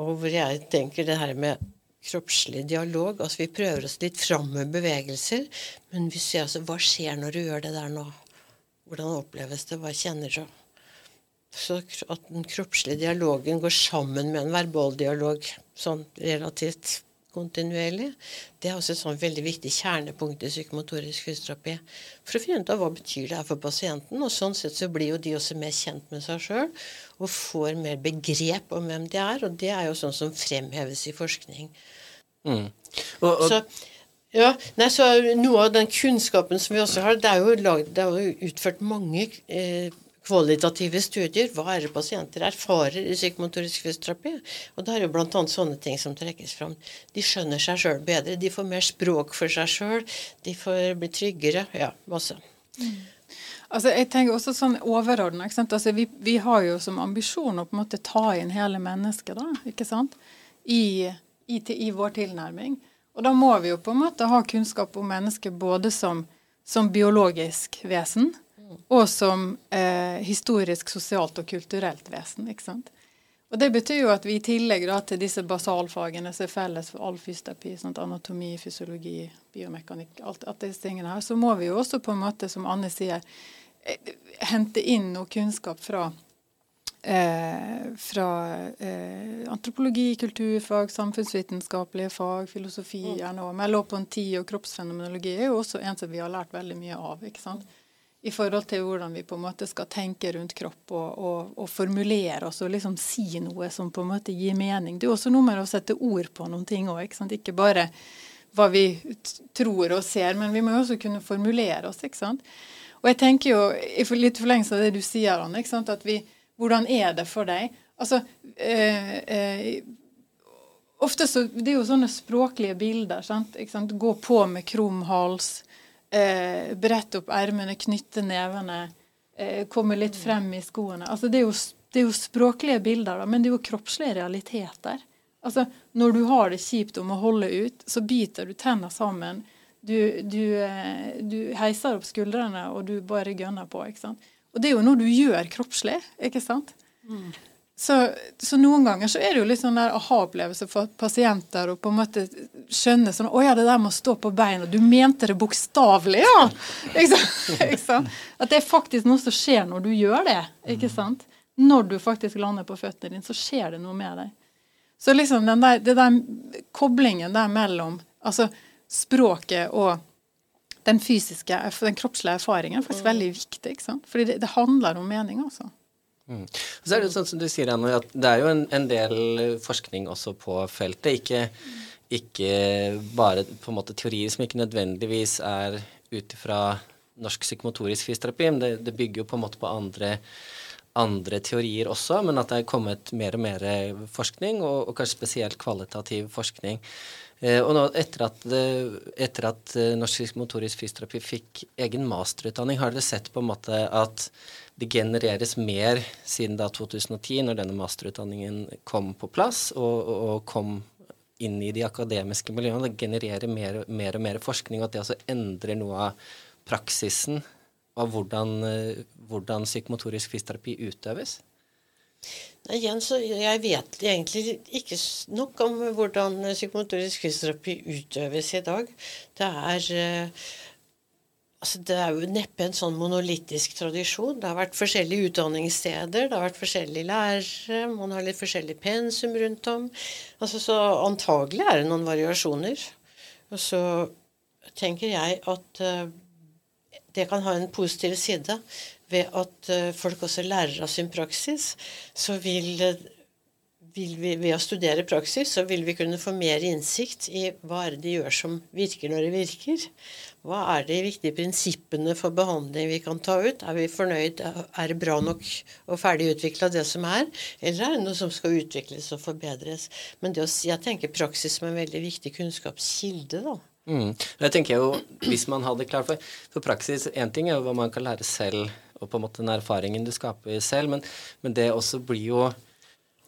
Og hvor jeg tenker det her med kroppslig dialog. Altså vi prøver oss litt fram med bevegelser, men vi ser altså hva skjer når du gjør det der nå? Hvordan oppleves det? Hva kjenner du? Så at den kroppslige dialogen går sammen med en verbal dialog sånn relativt kontinuerlig, det er også et sånn veldig viktig kjernepunkt i psykomotorisk fysioterapi. For å finne ut av hva betyr det her for pasienten. Og sånn sett så blir jo de også mer kjent med seg sjøl og får mer begrep om hvem de er. Og det er jo sånn som fremheves i forskning. Mm. Og, og så, ja, nei, så Noe av den kunnskapen som vi også har Det er jo, laget, det er jo utført mange eh, kvalitative studier. Hva er det pasienter erfarer i psykomotorisk fysioterapi? Og det er jo bl.a. sånne ting som trekkes fram. De skjønner seg sjøl bedre. De får mer språk for seg sjøl. De får bli tryggere. Ja, masse. Mm. Altså, jeg tenker også sånn overordna. Altså, vi, vi, har jo som ambisjon å på en måte ta inn hele mennesket da, ikke sant? I, i, i, vår tilnærming. Og da må vi jo på en måte ha kunnskap om mennesket både som, som biologisk vesen, og som eh, historisk, sosialt og kulturelt vesen. ikke sant? Og Det betyr jo at vi i tillegg da, til disse basalfagene som er felles for all fysioterapi, sånn anatomi, fysiologi, biomekanikk, alt, alt disse tingene her, så må vi jo også på en måte, som Anne sier, eh, hente inn noe kunnskap fra, eh, fra eh, antropologi, kulturfag, samfunnsvitenskapelige fag, filosofi gjerne òg. Merleau-Ponty og kroppsfenomenologi er jo også en som vi har lært veldig mye av. ikke sant? I forhold til hvordan vi på en måte skal tenke rundt kropp og, og, og, formulere oss og liksom si noe som på en måte gir mening. Det er også noe med å sette ord på noen ting òg. Ikke, ikke bare hva vi tror og ser, men vi må jo også kunne formulere oss. ikke sant? Og jeg tenker jo, litt forlengelse av det du sier, Anne, ikke sant? at vi, hvordan er det for deg? Altså, øh, øh, ofte så, Det er jo sånne språklige bilder. sant? sant? Gå på med krum hals eh, brette opp ermene, knytte nevene, eh, komme litt frem i skoene. Altså, det, er jo, det er jo språklige bilder, da, men det er jo kroppslige realiteter. Altså, når du har det kjipt om å holde ut, så biter du tenna sammen. Du, du, eh, du heiser opp skuldrene, og du bare gønner på. ikke sant? Og det er jo noe du gjør kroppslig, ikke sant? Mm. Så, så, noen ganger så er det jo litt sånn der aha-opplevelse for pasienter å på en måte skjønne sånn Å ja, det der med å stå på beina. Du mente det bokstavelig, ja! *laughs* ikke, sant? ikke sant? At det er faktisk noe som skjer når du gjør det. ikke sant? Når du faktisk lander på føttene dine, så skjer det noe med deg. Så liksom den der, det der koblingen der mellom altså språket og den fysiske, den kroppslige erfaringen er faktisk mm. veldig viktig. ikke sant? Fordi det, det handler om mening, altså. Mm. Så er det sånn som du sier, Anne, at det er jo en, en del forskning også på feltet. Ikke, ikke, bare på en måte teorier som ikke nødvendigvis er ut ifra norsk psykomotorisk fysioterapi, men det, det, bygger jo på en måte på andre, andre, teorier også, men at det er kommet mer og mer forskning, og, og kanskje spesielt kvalitativ forskning. Eh, og nå etter at, etter at eh, Norsk psykomotorisk fysioterapi fikk egen masterutdanning, har dere sett på en måte at det genereres mer siden da 2010, når denne masterutdanningen kom på plass og, og kom inn i de akademiske miljøene. Det genererer mer, mer og mer forskning, og at det også endrer noe av praksisen av hvordan, hvordan psykomotorisk fysioterapi utøves? Igjen så Jeg vet egentlig ikke nok om hvordan psykomotorisk fysioterapi utøves i dag. Det er eh, Altså, det er jo neppe en sånn monolittisk tradisjon. Det har vært forskjellige utdanningssteder, det har vært forskjellige lærere, man har litt forskjellig pensum rundt om. Altså, så antagelig er det noen variasjoner. Og så tenker jeg at uh, det kan ha en positiv side ved at uh, folk også lærer av sin praksis. Så vil uh, vil vi, ved å studere praksis så vil vi kunne få mer innsikt i hva er det de gjør som virker når det virker. Hva er de viktige prinsippene for behandling vi kan ta ut? Er vi fornøyd? Er det bra nok og ferdig utvikla det som er? Eller er det noe som skal utvikles og forbedres? Men å, jeg tenker praksis som en veldig viktig kunnskapskilde, da. Mm. Jeg tenker jo, Hvis man hadde klart for, for praksis Én ting er jo hva man kan lære selv, og på en måte den erfaringen du skaper selv, men, men det også blir jo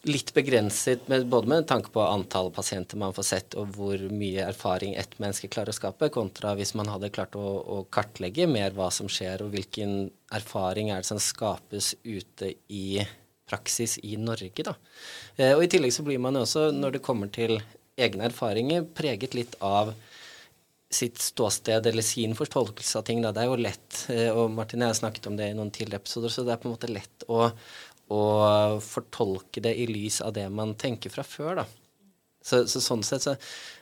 litt begrenset med, både med tanke på antall pasienter man får sett, og hvor mye erfaring ett menneske klarer å skape, kontra hvis man hadde klart å, å, kartlegge mer hva som skjer, og hvilken erfaring er det som skapes ute i praksis i Norge. Da. Eh, og I tillegg så blir man også, når det kommer til egne erfaringer, preget litt av sitt ståsted eller sin fortolkelse av ting. Da. Det er jo lett, eh, og Martin og jeg har snakket om det i noen tidligere episoder, så det er på en måte lett å og fortolke det i lys av det man tenker fra før, da. Så, så sånn sett så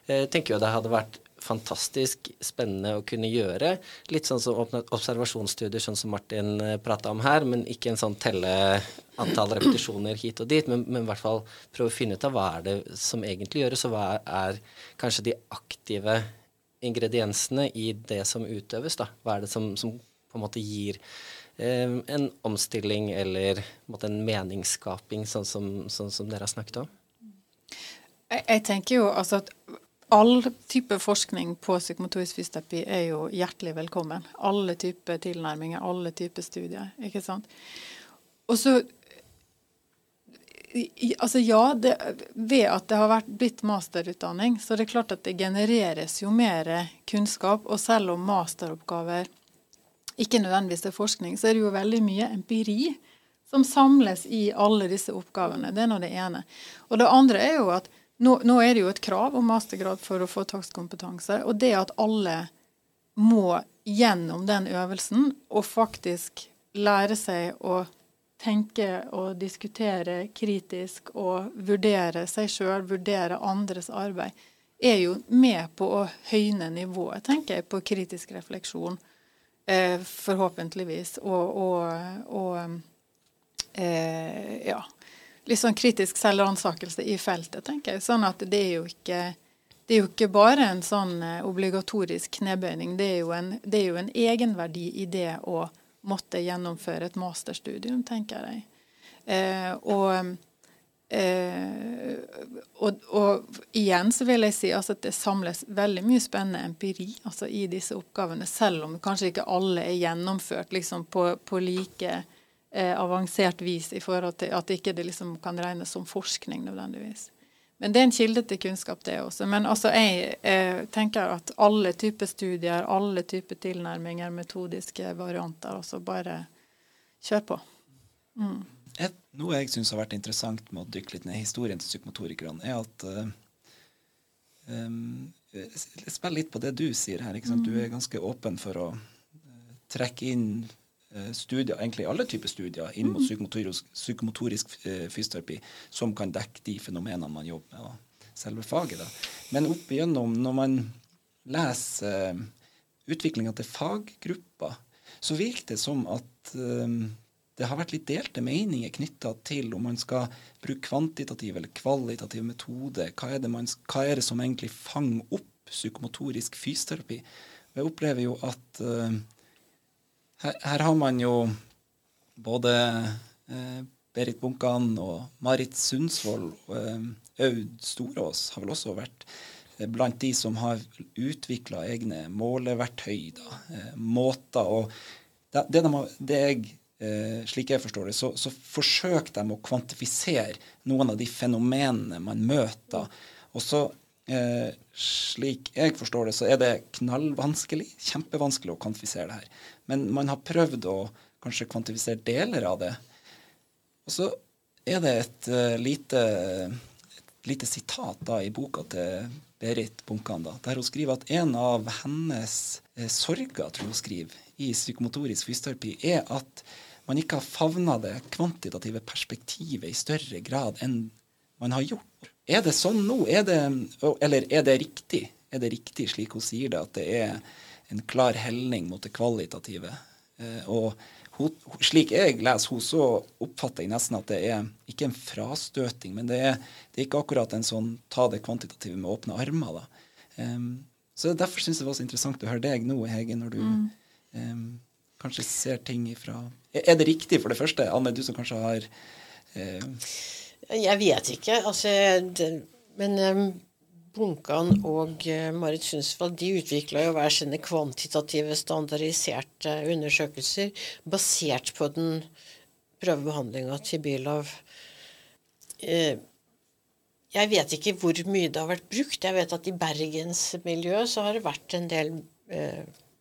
eh, tenker jeg det hadde vært fantastisk spennende å kunne gjøre. Litt sånn som observasjonsstudier, sånn som Martin eh, prata om her, men ikke en sånn telle antall repetisjoner hit og dit, men, men, i hvert fall prøve å finne ut av hva er det som egentlig gjøres, og hva er, kanskje de aktive ingrediensene i det som utøves, da. Hva er det som, som på en måte gir en omstilling eller en meningsskaping, sånn som, sånn som, dere har snakket om? Jeg, jeg tenker jo altså at all type forskning på psykomotorisk fysioterapi er jo hjertelig velkommen. Alle typer tilnærminger, alle typer studier. ikke sant? Og så Altså ja, det, ved at det har vært blitt masterutdanning, så det er klart at det genereres jo mer kunnskap. Og selv om masteroppgaver ikke nødvendigvis til forskning, så er det jo veldig mye empiri som samles i alle disse oppgavene. Det er nå det ene. Og det andre er jo at nå, nå, er det jo et krav om mastergrad for å få takstkompetanse. Og det at alle må gjennom den øvelsen og faktisk lære seg å tenke og diskutere kritisk og vurdere seg sjøl, vurdere andres arbeid, er jo med på å høyne nivået, tenker jeg, på kritisk refleksjon Eh, forhåpentligvis. Og, og, og eh, ja. Litt sånn kritisk selvransakelse i feltet, tenker jeg. Sånn at det er jo ikke det er jo ikke bare en sånn eh, obligatorisk knebøyning. Det er, jo en, det er jo en egenverdi i det å måtte gjennomføre et masterstudium, tenker jeg. Eh, og Eh, og, og, igjen så vil jeg si altså at det samles veldig mye spennende empiri altså i disse oppgavene, selv om kanskje ikke alle er gjennomført liksom på, på like eh, avansert vis i forhold til at ikke det liksom kan regnes som forskning nødvendigvis. Men det er en kilde til kunnskap, det også. Men altså, jeg eh, tenker at alle typer studier, alle typer tilnærminger, metodiske varianter, altså bare kjør på. Mm. Et, noe jeg syns har vært interessant med å dykke litt ned i historien til psykomotorikerne, er at uh, um, Spill litt på det du sier her. Mm. Du er ganske åpen for å uh, trekke inn uh, studier, egentlig alle typer studier, inn mot mm. psykomotorisk, psykomotorisk fysioterapi som kan dekke de fenomenene man jobber med, og selve faget. Da. Men opp igjennom, når man leser uh, utviklinga til faggrupper, så virker det som at um, det har vært litt delte meninger knytta til om man skal bruke kvantitativ eller kvalitativ metode. Hva er man, hva er det som egentlig fanger opp psykomotorisk fysioterapi? Jeg opplever jo at uh, her, her, har man jo både uh, Berit Bunkan og Marit Sundsvold uh, Aud Storås har vel også vært blant de som har utvikla egne måleverktøy, da, måter. Og det, det, de det jeg eh, slik jeg forstår det, så, så forsøker de å kvantifisere noen av de fenomenene man møter. Og så, eh, slik jeg forstår det, så er det knallvanskelig, kjempevanskelig å kvantifisere det her. Men man har prøvd å kanskje kvantifisere deler av det. Og så er det et uh, lite, lite sitat da i boka til Berit Bunkan, da, der hun skriver at en av hennes eh, sorger, tror hun skriver, i psykomotorisk fysioterapi, er at man ikke har favna det kvantitative perspektivet i større grad enn man har gjort. Er det sånn nå? Er det, eller er det riktig? Er det riktig, slik hun sier det, at det er en klar helning mot det kvalitative? Eh, og hun, slik jeg leser henne, så oppfatter jeg nesten at det er ikke en frastøting, men det er, det er ikke akkurat en sånn ta det kvantitative med åpne armer. da. Um, så Derfor syns jeg det var så interessant å høre deg nå, Hege, når du mm. um, kanskje ser ting ifra Er det riktig, for det første? Anne, du som kanskje har eh... Jeg vet ikke. Altså, det, men um, Bunkan og uh, Marit Sundsvall de utvikla jo hver sine kvantitative, standardiserte undersøkelser basert på den prøvebehandlinga til Bylov. Uh, jeg vet ikke hvor mye det har vært brukt. Jeg vet at i bergensmiljøet så har det vært en del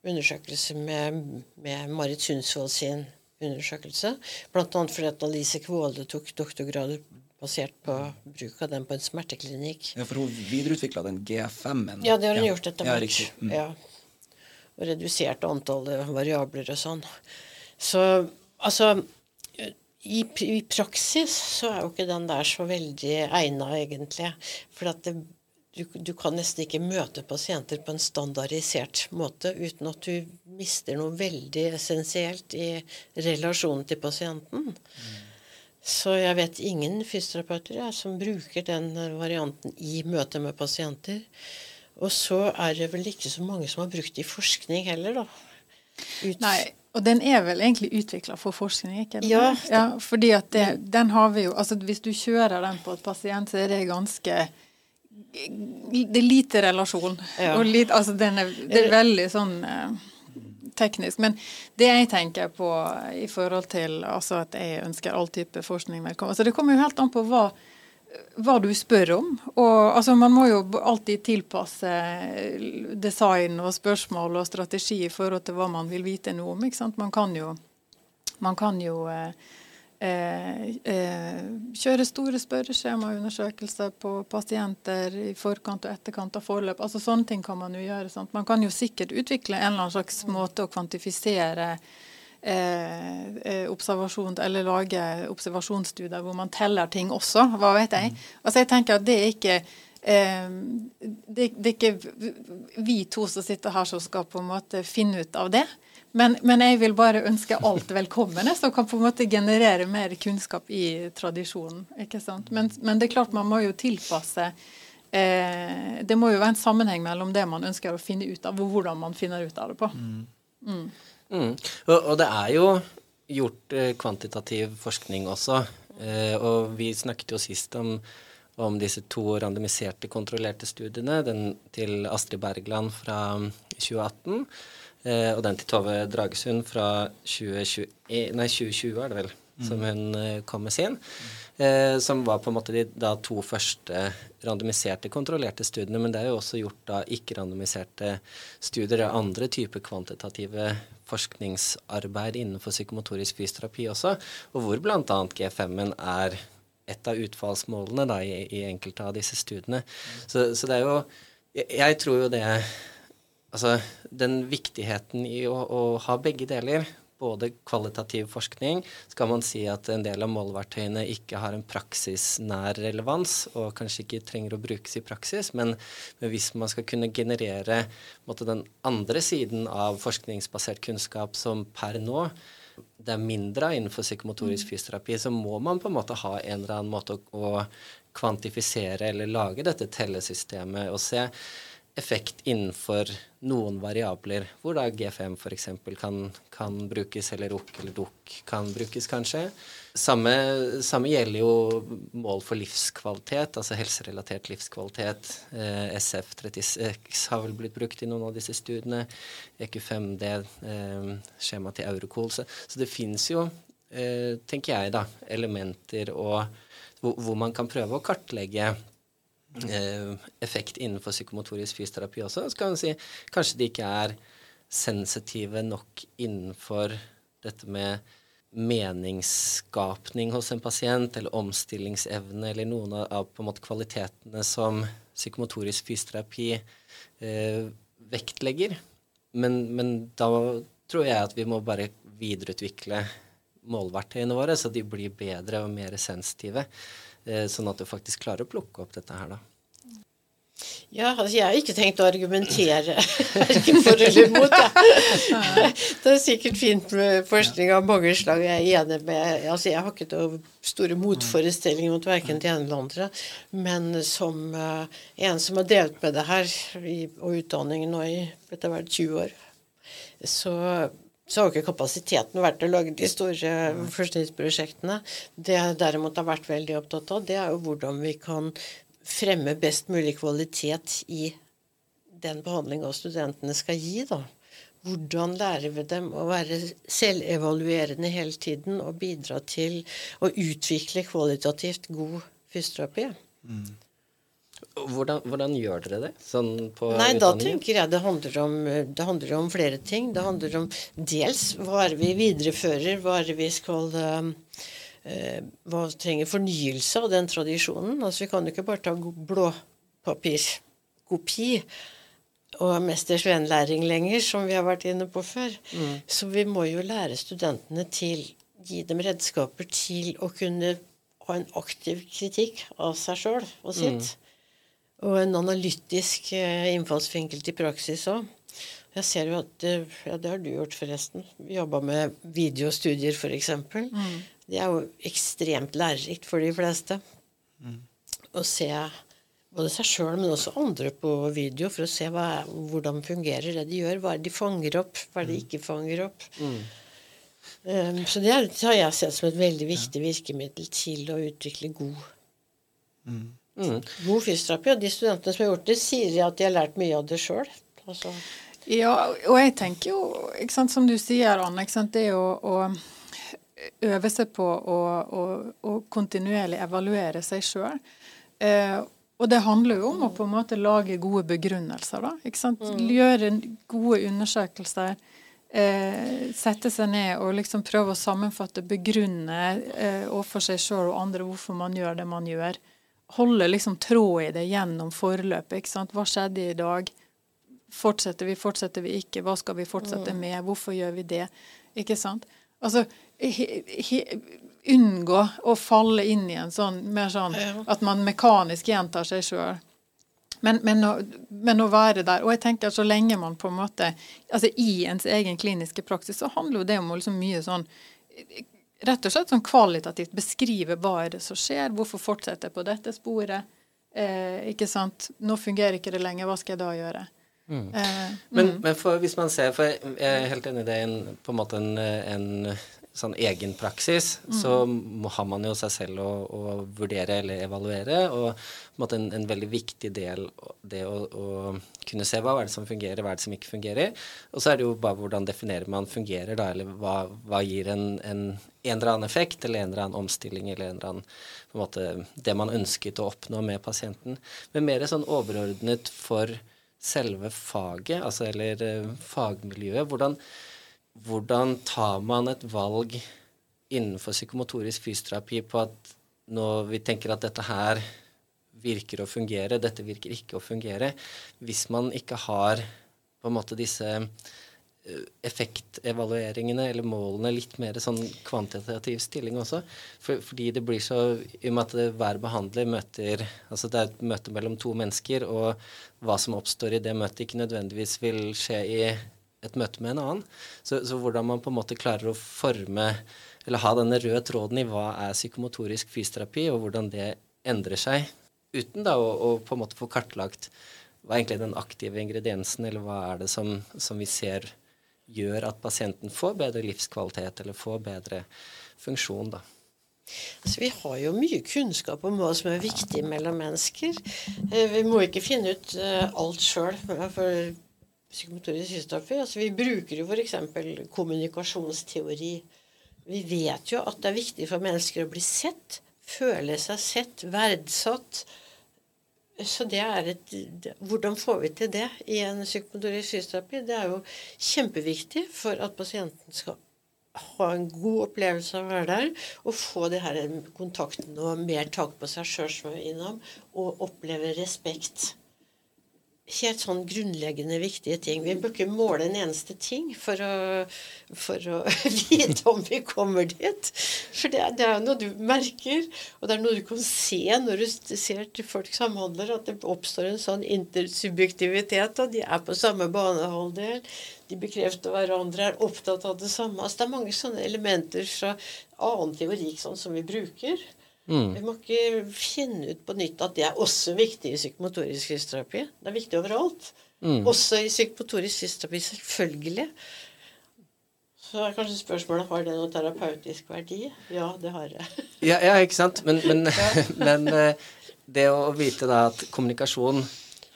undersøkelse med, med Marit Sundsvold sin undersøkelse. Bl.a. fordi at Alice Kvåle tok doktorgrad basert på bruk av den på en smerteklinikk. Ja, For hun videreutvikla den GFM-en? Ja, det har hun ja. gjort etter hvert. Ja, mm. ja. Og redusert antallet variabler og sånn. Så altså i, i, praksis så er jo ikke den der så veldig egna, egentlig. For at det du, du, kan nesten ikke møte pasienter på en standardisert måte uten at du mister noe veldig essensielt i relasjonen til pasienten. Mm. Så jeg vet ingen fysioterapeuter ja, som bruker den varianten i møte med pasienter. Og så er det vel ikke så mange som har brukt det i forskning heller, da. Ut Nei, og den er vel egentlig utvikla for forskning, ikke det? Ja, ja fordi at det, den har vi jo Altså hvis du kjører den på et pasient, så er det ganske det er lite relasjon. Ja. Og lite, altså er, det er veldig sånn eh, teknisk. Men det jeg tenker på i forhold til altså at jeg ønsker all type forskning velkommen altså Det kommer jo helt an på hva, hva du spør om. Og altså Man må jo alltid tilpasse design og spørsmål og strategi i forhold til hva man vil vite noe om. ikke sant? Man kan jo, man kan jo eh, Eh, eh, kjøre store spørreskjemaundersøkelser på pasienter i forkant og etterkant av forløp. Altså Sånne ting kan man jo gjøre. Sant? Man kan jo sikkert utvikle en eller annen slags måte å kvantifisere eh, eh observasjon, eller lage observasjonsstudier hvor man teller ting også. Hva vet jeg. Altså jeg tenker at det er ikke eh, det, det, er ikke vi to som sitter her som skal på en måte finne ut av det. Men, men, jeg vil bare ønske alt velkommen, som kan på en måte generere mer kunnskap i tradisjonen. ikke sant? Men, men det er klart man må jo tilpasse eh, Det må jo være en sammenheng mellom det man ønsker å finne ut av, og hvordan man finner ut av det på. Mm. Mm. Mm. Og, og, det er jo gjort eh, kvantitativ forskning også. Eh, og vi snakket jo sist om, om disse to randomiserte, kontrollerte studiene. Den til Astrid Bergland fra 2018 Eh, og den til Tove Dragesund fra 2020, nei, 2020 er det vel, mm. som hun eh, kom med sin. Eh, som var på en måte de da to første randomiserte, kontrollerte studiene. Men det er jo også gjort da ikke-randomiserte studier og andre typer kvantitative forskningsarbeid innenfor psykomotorisk fysioterapi også, og hvor bl.a. G5-en er et av utfallsmålene da, i, i, enkelte av disse studiene. Så, så det er jo jeg, jeg, tror jo det Altså den viktigheten i å, å, ha begge deler, både kvalitativ forskning, skal man si at en del av målverktøyene ikke har en praksisnær relevans og kanskje ikke trenger å brukes i praksis, men, men hvis man skal kunne generere måtte, den andre siden av forskningsbasert kunnskap som per nå det er mindre innenfor psykomotorisk mm. fysioterapi, så må man på en måte ha en eller annen måte å, å kvantifisere eller lage dette tellesystemet og se effekt innenfor noen variabler, hvor da G5 f.eks. Kan, kan brukes, eller ROK eller DOK kan brukes, kanskje. Samme, samme, gjelder jo mål for livskvalitet, altså helserelatert livskvalitet. Eh, SF36 har vel blitt brukt i noen av disse studiene. EQ5D, eh, skjema til Eurocol. Så, så det fins jo, eh, tenker jeg, da, elementer og, hvor, hvor man kan prøve å kartlegge effekt innenfor psykomotorisk fysioterapi også. Så kan man si kanskje de ikke er sensitive nok innenfor dette med meningsskapning hos en pasient, eller omstillingsevne, eller noen av på en måte kvalitetene som psykomotorisk fysioterapi eh, vektlegger. Men, men, da tror jeg at vi må bare videreutvikle målverktøyene våre, så de blir bedre og mer sensitive. Eh, sånn at du faktisk klarer å plukke opp dette her, da. Ja, altså jeg har ikke tenkt å argumentere verken for eller imot. Ja. Det er sikkert fint med forskning av mange slag. Jeg er enig med altså Jeg har ikke noen store motforestillinger mot verken det ene eller andre. Men som uh, en som har delt med det her i, og utdanningen nå i etter hvert 20 år, så så har ikke kapasiteten vært å lage de store forskningsprosjektene. Det jeg derimot har vært veldig opptatt av, det er jo hvordan vi kan fremme best mulig kvalitet i den behandlinga studentene skal gi. da. Hvordan lærer vi dem å være selvevaluerende hele tiden og bidra til å utvikle kvalitativt god fysioterapi? Mm. Hvordan, hvordan, gjør dere det? Sånn Nei, da tenker jeg det handler, om, det handler om flere ting. Det handler om dels hva er vi viderefører, hva er vi skal uh, Hva trenger fornyelse av den tradisjonen? Altså Vi kan jo ikke bare ta blåpapirkopi og mester Sveen-læring lenger, som vi har vært inne på før. Mm. Så vi må jo lære studentene til Gi dem redskaper til å kunne ha en aktiv kritikk av seg sjøl og sitt. Mm. Og en analytisk eh, innfallsvinkel til praksis òg. Jeg ser jo at Ja, det har du gjort, forresten. Jobba med videostudier, f.eks. Mm. Det er jo ekstremt lærerikt for de fleste. Mm. Å se både seg sjøl, men også andre på video, for å se hva, hvordan fungerer det de gjør. Hva er det de fanger opp, hva er det de ikke fanger opp. Mm. Um, så det, det, har jeg sett som et veldig viktig virkemiddel til å utvikle god mm. Mm. God fysioterapi. Og de studentene som har gjort det, sier at de har lært mye av det sjøl. Altså. Ja, og jeg tenker jo, ikke sant, som du sier, Anne, ikke sant, det er å, å øve seg på å kontinuerlig evaluere seg sjøl. Eh, og det handler jo om å på en måte lage gode begrunnelser. da, ikke sant? Mm. Gjøre gode undersøkelser. Eh, sette seg ned og liksom prøve å sammenfatte, begrunne eh, overfor seg sjøl og andre hvorfor man gjør det man gjør holde liksom tråd i det gjennom forløpet. ikke sant? Hva skjedde i dag? Fortsetter vi, fortsetter vi ikke? Hva skal vi fortsette mm. med? Hvorfor gjør vi det? Ikke sant? Altså, he, he, unngå å falle inn i en sånn mer sånn at man mekanisk gjentar seg sjøl. Men, men, å, men, å, være der. Og jeg tenker at så lenge man på en måte altså I ens egen kliniske praksis så handler jo det om liksom mye sånn rett og slett sånn kvalitativt beskrive hva er det som skjer, hvorfor fortsetter jeg på dette sporet. Eh, ikke sant? Nå fungerer ikke det lenger, hva skal jeg da gjøre? Mm. Eh, men, mm. men for, hvis man ser, for jeg er helt enig i det, en, på en måte en, en sånn egen praksis, så må, har man jo seg selv å, å vurdere eller evaluere. Og på en, måte en, en veldig viktig del det å, å, kunne se hva er det som fungerer, hva er det som ikke fungerer. Og så er det jo bare hvordan definerer man fungerer, da, eller hva, hva gir en, en, en eller annen effekt, eller en eller annen omstilling, eller en eller annen på en måte, det man ønsket å oppnå med pasienten. Men mer sånn overordnet for selve faget, altså eller uh, fagmiljøet. Hvordan, hvordan tar man et valg innenfor psykomotorisk fysioterapi på at når vi tenker at dette her virker å fungere, dette virker ikke å fungere, hvis man ikke har på en måte disse effektevalueringene eller målene litt mer sånn kvantitativ stilling også. For, fordi det blir så I og med at hver behandler møter Altså det er et møte mellom to mennesker, og hva som oppstår i det møtet, ikke nødvendigvis vil skje i et møte med en annen. Så, så hvordan man på en måte klarer å forme eller ha denne røde tråden i hva er psykomotorisk fysioterapi, og hvordan det endrer seg, uten da å, å på en måte få kartlagt hva er egentlig den aktive ingrediensen, eller hva er det som, som vi ser gjør at pasienten får bedre livskvalitet eller får bedre funksjon. da. Altså, vi har jo mye kunnskap om hva som er viktig mellom mennesker. Eh, vi må ikke finne ut eh, alt sjøl for psykomotorisk fysioterapi. Altså, vi bruker jo f.eks. kommunikasjonsteori. Vi vet jo at det er viktig for mennesker å bli sett, føle seg sett, verdsatt så det er et Hvordan får vi til det i en psykomotorisk fysioterapi? Det er jo kjempeviktig for at pasienten skal ha en god opplevelse av å være der, og få det her kontakten og mer tak på seg sjøl, som er innom, og oppleve respekt helt sånn grunnleggende viktige ting. Vi bør ikke måle en eneste ting for å, for å *laughs* vite om vi kommer dit. For det, det, er jo noe du merker, og det er noe du kan se når du ser til folk samhandler, at det oppstår en sånn intersubjektivitet, og de er på samme banehalvdel. De bekrefter hverandre, er opptatt av det samme. Altså, det er mange sånne elementer fra annen teori sånn som vi bruker. Mm. Vi må ikke finne ut på nytt at det er også viktig i psykomotorisk fysioterapi. Det er viktig overalt. Mm. Også i psykomotorisk fysioterapi, selvfølgelig. Så er kanskje spørsmålet har det noe terapeutisk verdi. Ja, det har det. *laughs* ja, ja, ikke sant. Men, men, *laughs* men, eh, det å vite da at kommunikasjon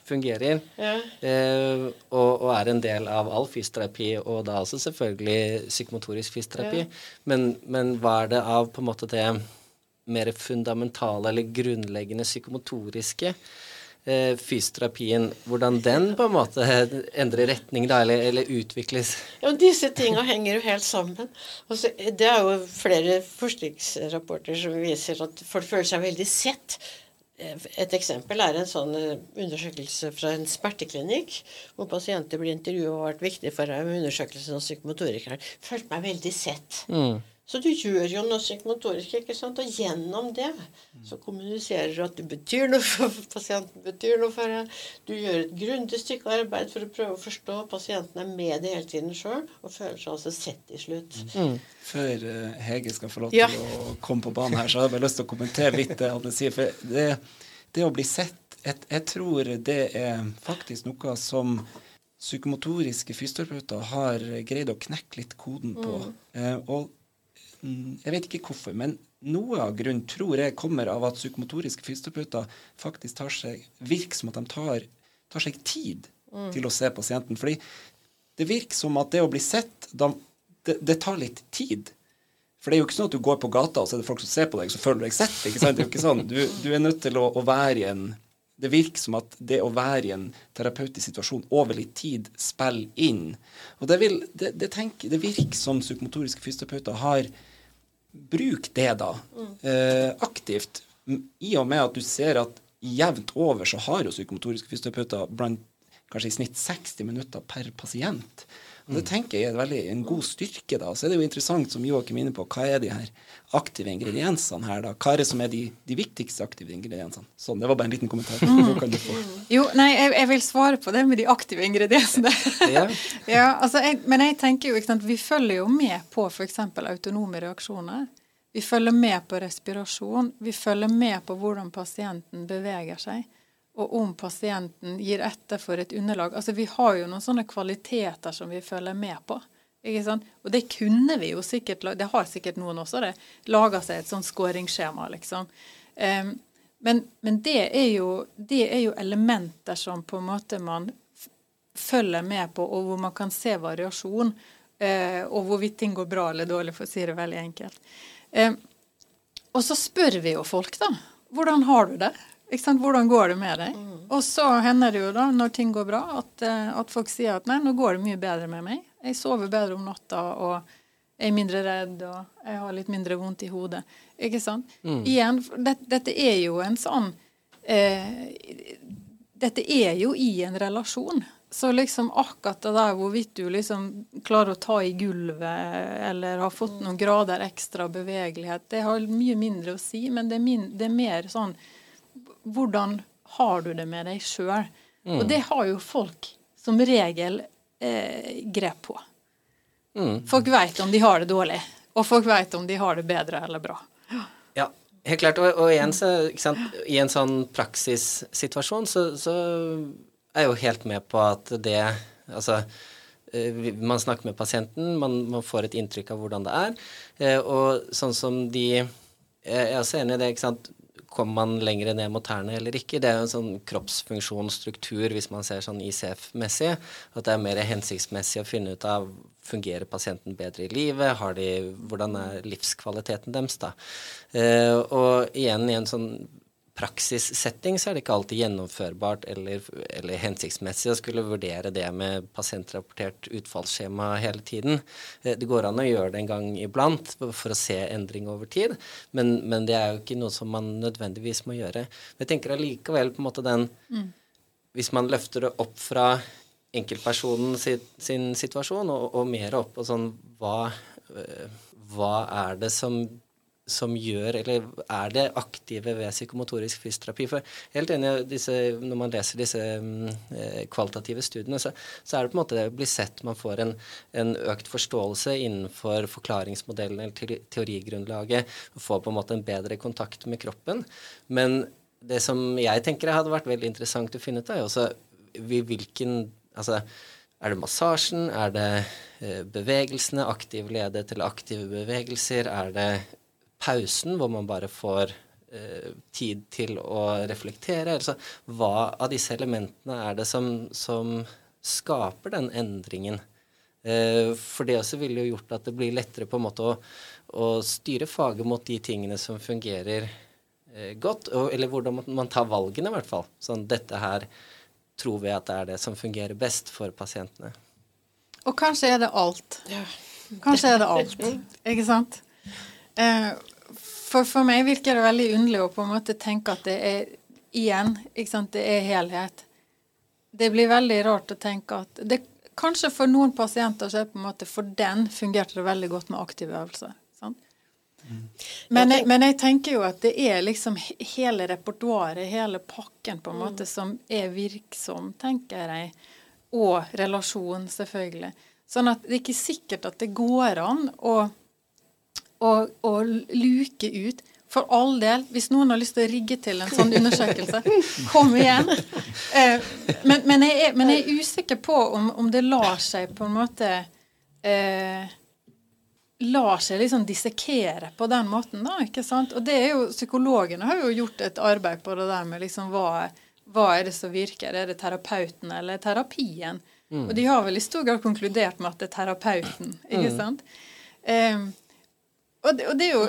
fungerer, ja. eh, og, og, er en del av all fysioterapi, og da også selvfølgelig psykomotorisk fysioterapi, ja. men, men hva er det av på en måte det mer fundamentale eller grunnleggende psykomotoriske eh, fysioterapien, hvordan den på en måte endrer retning da, eller, eller utvikles? Ja, Disse tinga henger jo helt sammen. Altså, det er jo flere forskningsrapporter som viser at folk føler seg veldig sett. Et eksempel er en sånn eh, undersøkelse fra en smerteklinikk, hvor pasienter blir intervjuet og har vært viktig for dem med undersøkelsen av psykomotorikeren. Følte meg veldig sett. Mm. Så du gjør jo noe psykomotorisk, ikke sant? og gjennom det så kommuniserer du at du betyr noe for *laughs* pasienten, betyr noe for deg. Du gjør et grundig stykke arbeid for å prøve å forstå. Pasienten er med det hele tiden sjøl og føler seg altså sett til slutt. Mm. Før uh, Hege skal få lov til ja. å komme på banen her, så har jeg bare lyst til å kommentere litt det han sier. For det, det, å bli sett jeg, Jeg tror det er faktisk noe som psykomotoriske fysioterapeuter har greid å knekke litt koden på. Mm. Eh, og jeg vet ikke hvorfor, men noe av grunnen tror jeg kommer av at psykomotoriske fysioterapeuter faktisk tar seg, virker som at de tar, tar seg tid mm. til å se pasienten. Fordi det virker som at det å bli sett, da, det, det, tar litt tid. For det er jo ikke sånn at du går på gata, og så er det folk som ser på deg, så føler du deg sett. ikke sant? Det er jo ikke sånn. Du, du er nødt til å, å, være i en Det virker som at det å være i en terapeutisk situasjon over litt tid spiller inn. Og det, vil, det, det, tenker, det virker som psykomotoriske fysioterapeuter har bruk det da eh, aktivt. I og med at du ser at jevnt over så har jo psykomotoriske fysioterapeuter blant kanskje i snitt 60 minutter per pasient. Og Det tenker jeg er veldig, en god styrke. da. Så er det jo interessant, som Joakim er inne på, hva er de her aktive ingrediensene her? da? Hva er det som er de, de viktigste aktive ingrediensene? Sånn, Det var bare en liten kommentar. Mm. Jo, nei, jeg, jeg, vil svare på det med de aktive ingrediensene. ja. *laughs* ja, altså, jeg, men jeg tenker jo, ikke sant, vi følger jo med på f.eks. autonome reaksjoner. Vi følger med på respirasjon. Vi følger med på hvordan pasienten beveger seg og om pasienten gir etter for et underlag. Altså Vi har jo noen sånne kvaliteter som vi følger med på. Ikke sant? Og det kunne vi jo sikkert, det har sikkert noen også det, laga seg et sånt skåringsskjema, liksom. Um, men, men det, er jo, det, er jo, elementer som på en måte man følger med på, og hvor man kan se variasjon. Uh, og hvorvidt ting går bra eller dårlig, for å si det veldig enkelt. Um, og så spør vi jo folk, da. Hvordan har du det? Hvordan går det med deg? Mm. Og så hender det jo da, når ting går bra, at, eh, at, folk sier at nei, nå går det mye bedre med meg. Jeg sover bedre om natta, og jeg er mindre redd, og jeg har litt mindre vondt i hodet. Ikke sant? Mm. Igjen, det, dette er jo en sånn eh, Dette er jo i en relasjon. Så liksom akkurat det der hvorvidt du liksom klarer å ta i gulvet eller har fått noen grader ekstra bevegelighet, det har mye mindre å si, men det er, min, det er mer sånn Hvordan har du det med deg sjøl? Mm. Og det har jo folk som regel eh, grep på. Mm. Folk veit om de har det dårlig, og folk veit om de har det bedre eller bra. Ja, helt klart. Og, og igjen så, i en sånn praksissituasjon så, så er jeg jo helt med på at det Altså eh, man snakker med pasienten, man, man, får et inntrykk av hvordan det er. Eh, og sånn som de Jeg er også enig i det. ikke sant, Kommer man lenger ned mot tærne eller ikke? Det er jo en sånn kroppsfunksjonsstruktur hvis man ser sånn ICF-messig. At det er mer hensiktsmessig å finne ut av fungerer pasienten bedre i livet, har de, hvordan er livskvaliteten deres. da. Eh, og igjen i en sånn praksissetting så er det ikke alltid gjennomførbart eller, eller, hensiktsmessig å skulle vurdere det med pasientrapportert utfallsskjema hele tiden. Eh, det går an å gjøre det en gang iblant for å se endring over tid, men, men det er jo ikke noe som man nødvendigvis må gjøre. Men jeg tenker allikevel på en måte den mm. Hvis man løfter det opp fra enkeltpersonen sin, sin situasjon og, og, mer opp på sånn hva, eh, hva er det som som gjør, eller er det aktive ved psykomotorisk fysioterapi? For helt enig, disse, når man leser disse um, kvalitative studiene, så, så, er det på en måte det blir sett man får en, en økt forståelse innenfor forklaringsmodellen eller teorigrunnlaget, får på en måte en bedre kontakt med kroppen. Men det som jeg tenker hadde vært veldig interessant å finne ut, er også hvilken Altså, er det massasjen? Er det eh, bevegelsene? Aktiv ledighet til aktive bevegelser? Er det pausen, hvor man bare får eh, tid til å reflektere. Altså, hva av disse elementene er det som, som skaper den endringen? Eh, for det også ville jo gjort at det blir lettere på en måte å, å styre faget mot de tingene som fungerer eh, godt, og, eller hvordan man tar valgene, i hvert fall. Sånn dette her tror vi at det er det som fungerer best for pasientene. Og kanskje er det alt. Kanskje er det alt, *laughs* ikke sant? Eh, for, for meg virker det veldig underlig å på en måte tenke at det er igjen, ikke sant, det er helhet. Det blir veldig rart å tenke at det, Kanskje for noen pasienter så er det på en måte for den fungerte det veldig godt med aktive øvelser. Mm. Men, jeg, men, jeg, tenker jo at det er liksom hele repertoaret, hele pakken på en måte, som er virksom, tenker jeg. Og relasjon, selvfølgelig. Sånn at det er ikke sikkert at det går an å og, og luke ut. For all del, hvis noen har lyst til å rigge til en sånn undersøkelse, kom igjen. Eh, men, men, jeg er, men, jeg er, usikker på om, om, det lar seg på en måte eh, lar seg liksom dissekere på den måten, da. ikke sant? Og det er jo, Psykologene har jo gjort et arbeid på det der med liksom hva, hva er det som virker. Er det terapeuten eller terapien? Mm. Og de har vel i stor grad konkludert med at det er terapeuten. ikke mm. sant? Og det, og det er jo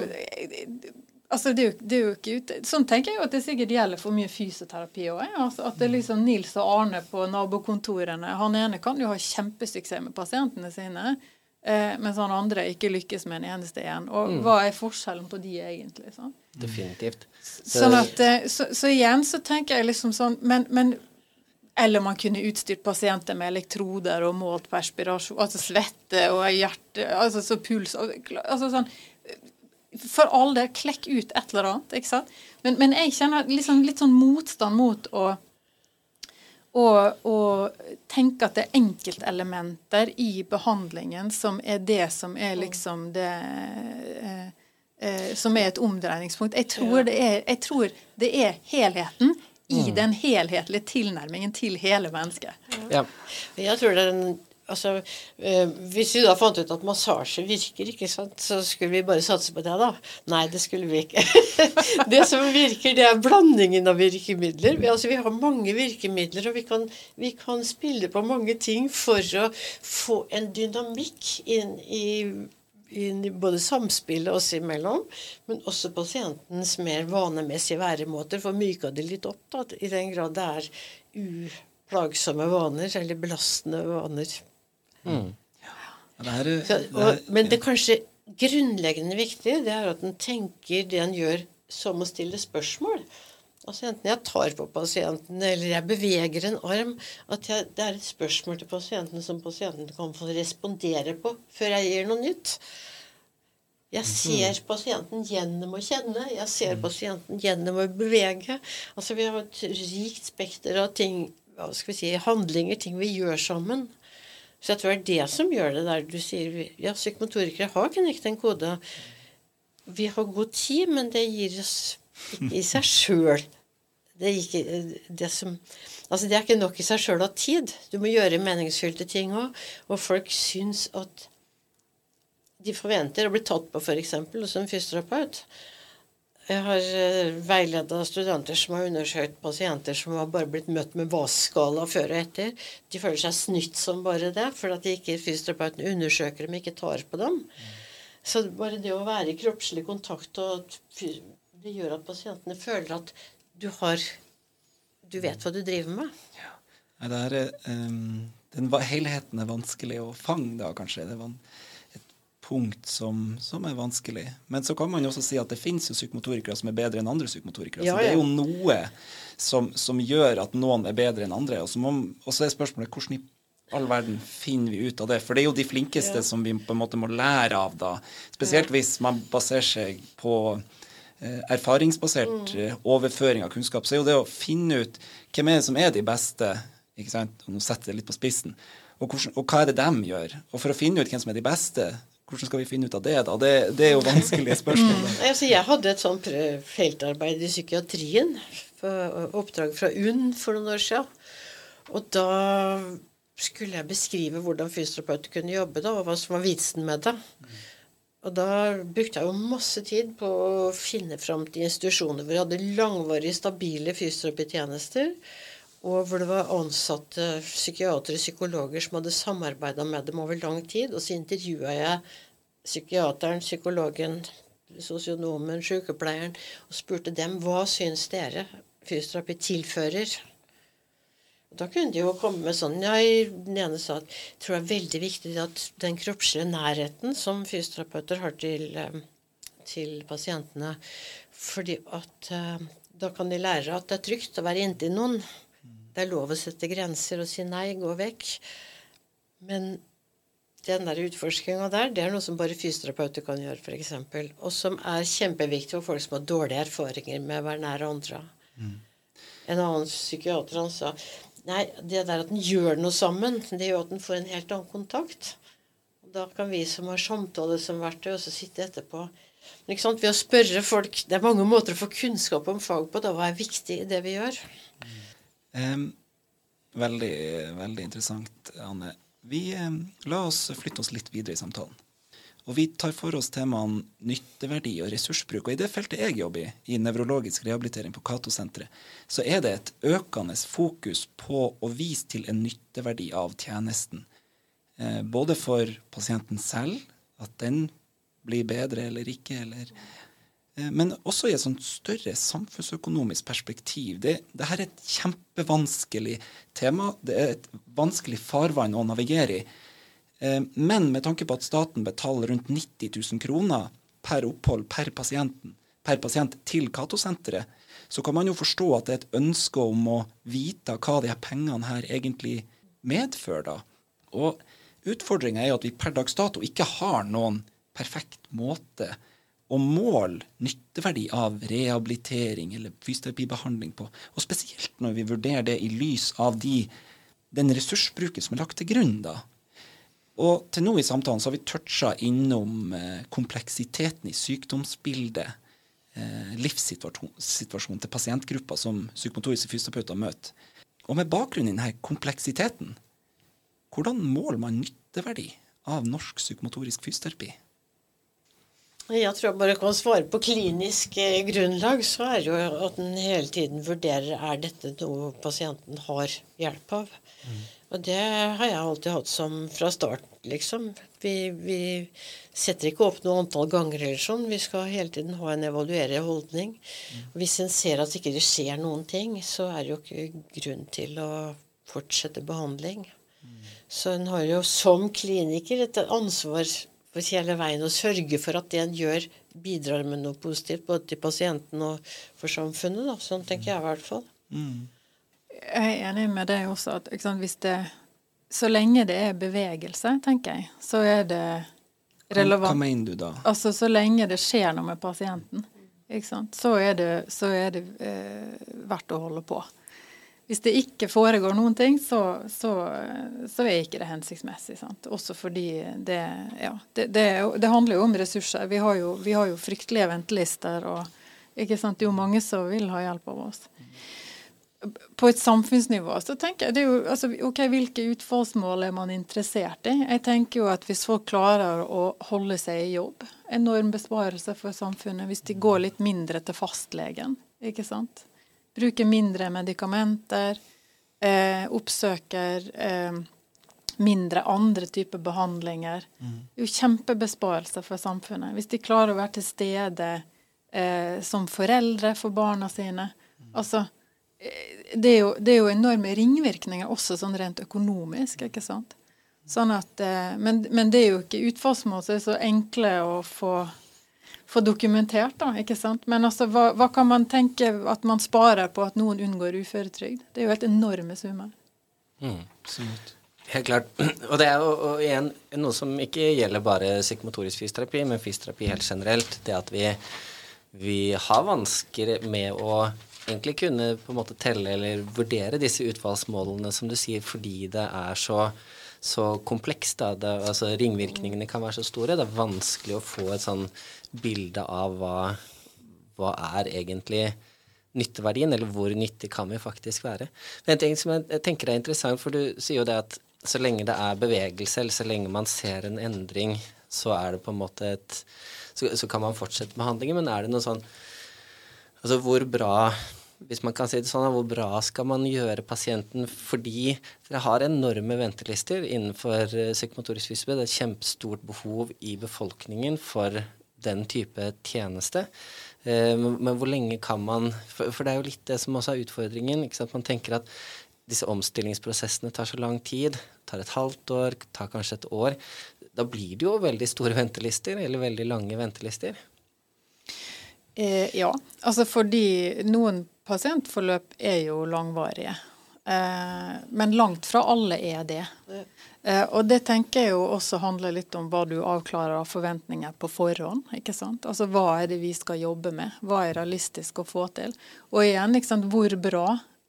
Altså, det er, jo, det er jo ikke ute. Sånn tenker jeg jo at det sikkert gjelder for mye fysioterapi òg. Altså, at det er liksom Nils og Arne på nabokontorene Han ene kan jo ha kjempesuksess med pasientene sine, eh, mens han andre ikke lykkes med en eneste en. Og mm. hva er forskjellen på de egentlig? Sånn? Definitivt. Så, sånn at, eh, så, så, igjen så tenker jeg liksom sånn men, men eller man kunne utstyrt pasienter med elektroder og målt perspirasjon, altså svette og hjerte, altså så puls altså sånn for all del, klekk ut et eller annet. ikke sant? Men, men jeg kjenner liksom litt sånn motstand mot å, å, å tenke at det er enkeltelementer i behandlingen som er det som er liksom det eh, eh, Som er et omdreiningspunkt. Jeg tror, det er, jeg tror det er helheten i mm. den helhetlige tilnærmingen til hele mennesket. Ja. Jeg tror det er en Altså, eh, Hvis vi da fant ut at massasje virker, ikke sant, så skulle vi bare satse på det, da. Nei, det skulle vi ikke. *laughs* det som virker, det er blandingen av virkemidler. Vi, altså, vi har mange virkemidler, og vi kan, vi kan spille på mange ting for å få en dynamikk inn i i både samspillet oss imellom, men også pasientens mer vanemessige væremåter. For myka det litt opp, da, i den grad det er uplagsomme vaner eller belastende vaner. Mm. Ja. Det er, Så, og, men det kanskje grunnleggende viktige det er at en tenker det en gjør, som å stille spørsmål. Altså Enten jeg tar på pasienten eller jeg beveger en arm, at jeg, det er et spørsmål til pasienten som pasienten kan få respondere på før jeg gir noe nytt. Jeg ser pasienten gjennom å kjenne. Jeg ser pasienten gjennom å bevege. Altså Vi har et rikt spekter av ting, hva skal vi si, handlinger, ting vi gjør sammen. Så jeg tror det er det som gjør det der du sier Ja, psykomotorikere har knekt en kode. Vi har god tid, men det gir oss ikke i seg sjøl. Det, det, som, altså det er ikke nok i seg sjøl av tid. Du må gjøre meningsfylte ting òg. Og folk syns at de forventer å bli tatt på, f.eks. hos en fysioterapeut. Jeg har uh, veileda studenter som har undersøkt pasienter som har bare blitt møtt med VAS-skala før og etter. De føler seg snytt som bare det, for at de ikke fysioterapeuten undersøker dem, ikke tar på dem. Så bare det å være i kroppslig kontakt og det gjør at pasientene føler at du har Du vet hva du driver med. Ja. Det er, um, den helheten er vanskelig å fange, da, kanskje. Det er punkt som, som, er vanskelig. Men så kan man jo også si at det finnes jo psykomotorikere som er bedre enn andre psykomotorikere. Ja, så det er jo noe som, som, gjør at noen er bedre enn andre. Og så, må, og så er spørsmålet hvordan i all verden finner vi ut av det? For det er jo de flinkeste ja. som vi på en måte må lære av, da. Spesielt hvis man baserer seg på Eh, erfaringsbasert mm. Eh, overføring av kunnskap, så er jo det å finne ut hvem er det som er de beste, ikke sant? og nå setter jeg det litt på spissen, og, hvordan, og, hva er det de gjør? Og for å finne ut hvem som er de beste, hvordan skal vi finne ut av det, da? Det, det er jo vanskelige spørsmål. Mm. Altså, jeg hadde et sånt feltarbeid i psykiatrien, oppdrag fra UNN for noen år siden. Og da skulle jeg beskrive hvordan fysioterapeuter kunne jobbe, da, og hva som var vitsen med det. Og da brukte jeg jo masse tid på å finne fram til institusjoner hvor vi hadde langvarige, stabile fysioterapitjenester, og hvor det var ansatte psykiatere og psykologer som hadde samarbeida med dem over lang tid. Og så intervjua jeg psykiateren, psykologen, sosionomen, sykepleieren og spurte dem hva syns dere fysioterapi tilfører da kunne de jo komme med sånn ja, Den ene sa at jeg tror det er veldig viktig at den kroppslige nærheten som fysioterapeuter har til, eh, til pasientene fordi at uh, da kan de lære at det er trygt å være inntil noen. Det er lov å sette grenser og si nei, gå vekk. Men den der utforskinga der, det er noe som bare fysioterapeuter kan gjøre, f.eks. Og som er kjempeviktig for folk som har dårlige erfaringer med å være nær andre. Mm. En annen psykiater han sa Nei, det der at en gjør noe sammen, det gjør at en får en helt annen kontakt. Da kan vi som har samtale som verktøy, også sitte etterpå. Men ikke sant, Ved å spørre folk Det er mange måter å få kunnskap om fag på. da, Hva er viktig i det vi gjør? Um, veldig, veldig interessant, Anne. Vi, um, la oss flytte oss litt videre i samtalen. Og vi tar for oss temaene nytteverdi og ressursbruk. Og i det feltet jeg jobber i, i nevrologisk rehabilitering på Cato-senteret, så er det et økende fokus på å vise til en nytteverdi av tjenesten. Eh, både for pasienten selv, at den blir bedre eller ikke, eller Men også i et sånt større samfunnsøkonomisk perspektiv. Det, det her er et kjempevanskelig tema. Det er et vanskelig farvann å navigere i. Eh, men med tanke på at staten betaler rundt 90 000 kroner per opphold per, per pasient til Cato-senteret, så kan man jo forstå at det er et ønske om å vite hva de her pengene her egentlig medfører. da. Og utfordringa er jo at vi per dags dato ikke har noen perfekt måte å måle nytteverdi av rehabilitering eller fysioterapibehandling på. Og spesielt når vi vurderer det i lys av de, den ressursbruken som er lagt til grunn. da. Og til nå i samtalen så har vi toucha innom eh, kompleksiteten i sykdomsbildet, eh, livssituasjonen til pasientgrupper som psykomotoriske fysioterapeuter møter. Og med bakgrunn i denne kompleksiteten, Hvordan måler man nytteverdi av norsk psykomotorisk fysioterapi? Jeg tror jeg bare kan svare på klinisk eh, grunnlag, så er det jo at en hele tiden vurderer er dette noe pasienten har hjelp av. Mm. Og det har jeg alltid hatt som fra start, liksom. Vi, vi, setter ikke opp noe antall ganger eller sånn. Vi skal hele tiden ha en evaluerende holdning. Mm. Hvis en ser at ikke det skjer noen ting, så er det jo ikke grunn til å fortsette behandling. Mm. Så en har jo som kliniker et ansvar for hele veien å sørge for at det en gjør, bidrar med noe positivt både til pasienten og for samfunnet. Da. Sånn tenker jeg i hvert fall. Mm. Jeg er enig med deg også. at sant, hvis det, Så lenge det er bevegelse, tenker jeg, så er det relevant. Hva, hva mener du da? Altså Så lenge det skjer noe med pasienten, så er det, så er det eh, verdt å holde på hvis det ikke foregår noen ting, så, så, så er ikke det hensiktsmessig. Sant? Også fordi det, ja, det, det, det, handler jo om ressurser. Vi har jo, vi har jo fryktelige ventelister, og ikke sant? det er jo mange som vil ha hjelp av oss. På et samfunnsnivå så tenker jeg det er jo, altså, ok, Hvilke utfallsmål er man interessert i? Jeg tenker jo at Hvis folk klarer å holde seg i jobb, enorm besparelse for samfunnet. Hvis de går litt mindre til fastlegen. ikke sant? Bruker mindre medikamenter. Eh, oppsøker eh, mindre andre typer behandlinger. Mm. jo kjempebesparelser for samfunnet. Hvis de klarer å være til stede eh, som foreldre for barna sine. Mm. Altså, eh, det er, jo, det er, jo, enorme ringvirkninger også sånn rent økonomisk. ikke sant? Sånn at, eh, men, men, det er jo ikke utfallsmål som er så enkle å få få dokumentert, da. ikke sant? Men altså, hva, hva, kan man tenke at man sparer på at noen unngår uføretrygd? Det er jo helt enorme summer. Mm. Absolutt. Helt klart. *clears throat* Og det er jo og igjen noe som ikke gjelder bare psykomotorisk fysioterapi, men fysioterapi helt generelt. Det at vi, vi har vansker med å egentlig kunne på en måte telle eller vurdere disse utvalgsmålene, som du sier, fordi det er så så komplekst. Da. Det, altså, ringvirkningene kan være så store. Det er vanskelig å få et sånn bilde av hva, hva er egentlig nytteverdien, eller hvor nyttig kan vi faktisk være. Men en ting som jeg, tenker er interessant, for du sier jo det at så lenge det er bevegelse, eller så lenge man ser en endring, så er det på en måte et Så, så kan man fortsette behandlingen, men er det noe sånn Altså hvor bra hvis man kan si det sånn, hvor bra skal man gjøre pasienten fordi dere har enorme ventelister innenfor eh, psykomotorisk fysioterapi. Det er et kjempestort behov i befolkningen for den type tjeneste. Eh, men hvor lenge kan man For det er jo litt det som også er utfordringen. ikke sant? Man tenker at disse omstillingsprosessene tar så lang tid. Tar et halvt år, tar kanskje et år. Da blir det jo veldig store ventelister, eller veldig lange ventelister. Eh, ja, altså fordi noen pasientforløp er jo langvarige. Eh, men langt fra alle er det. Eh, og det tenker jeg jo også handler litt om hva du avklarer av forventninger på forhånd. ikke sant? Altså hva er det vi skal jobbe med? Hva er realistisk å få til? Og igjen, sant, hvor bra,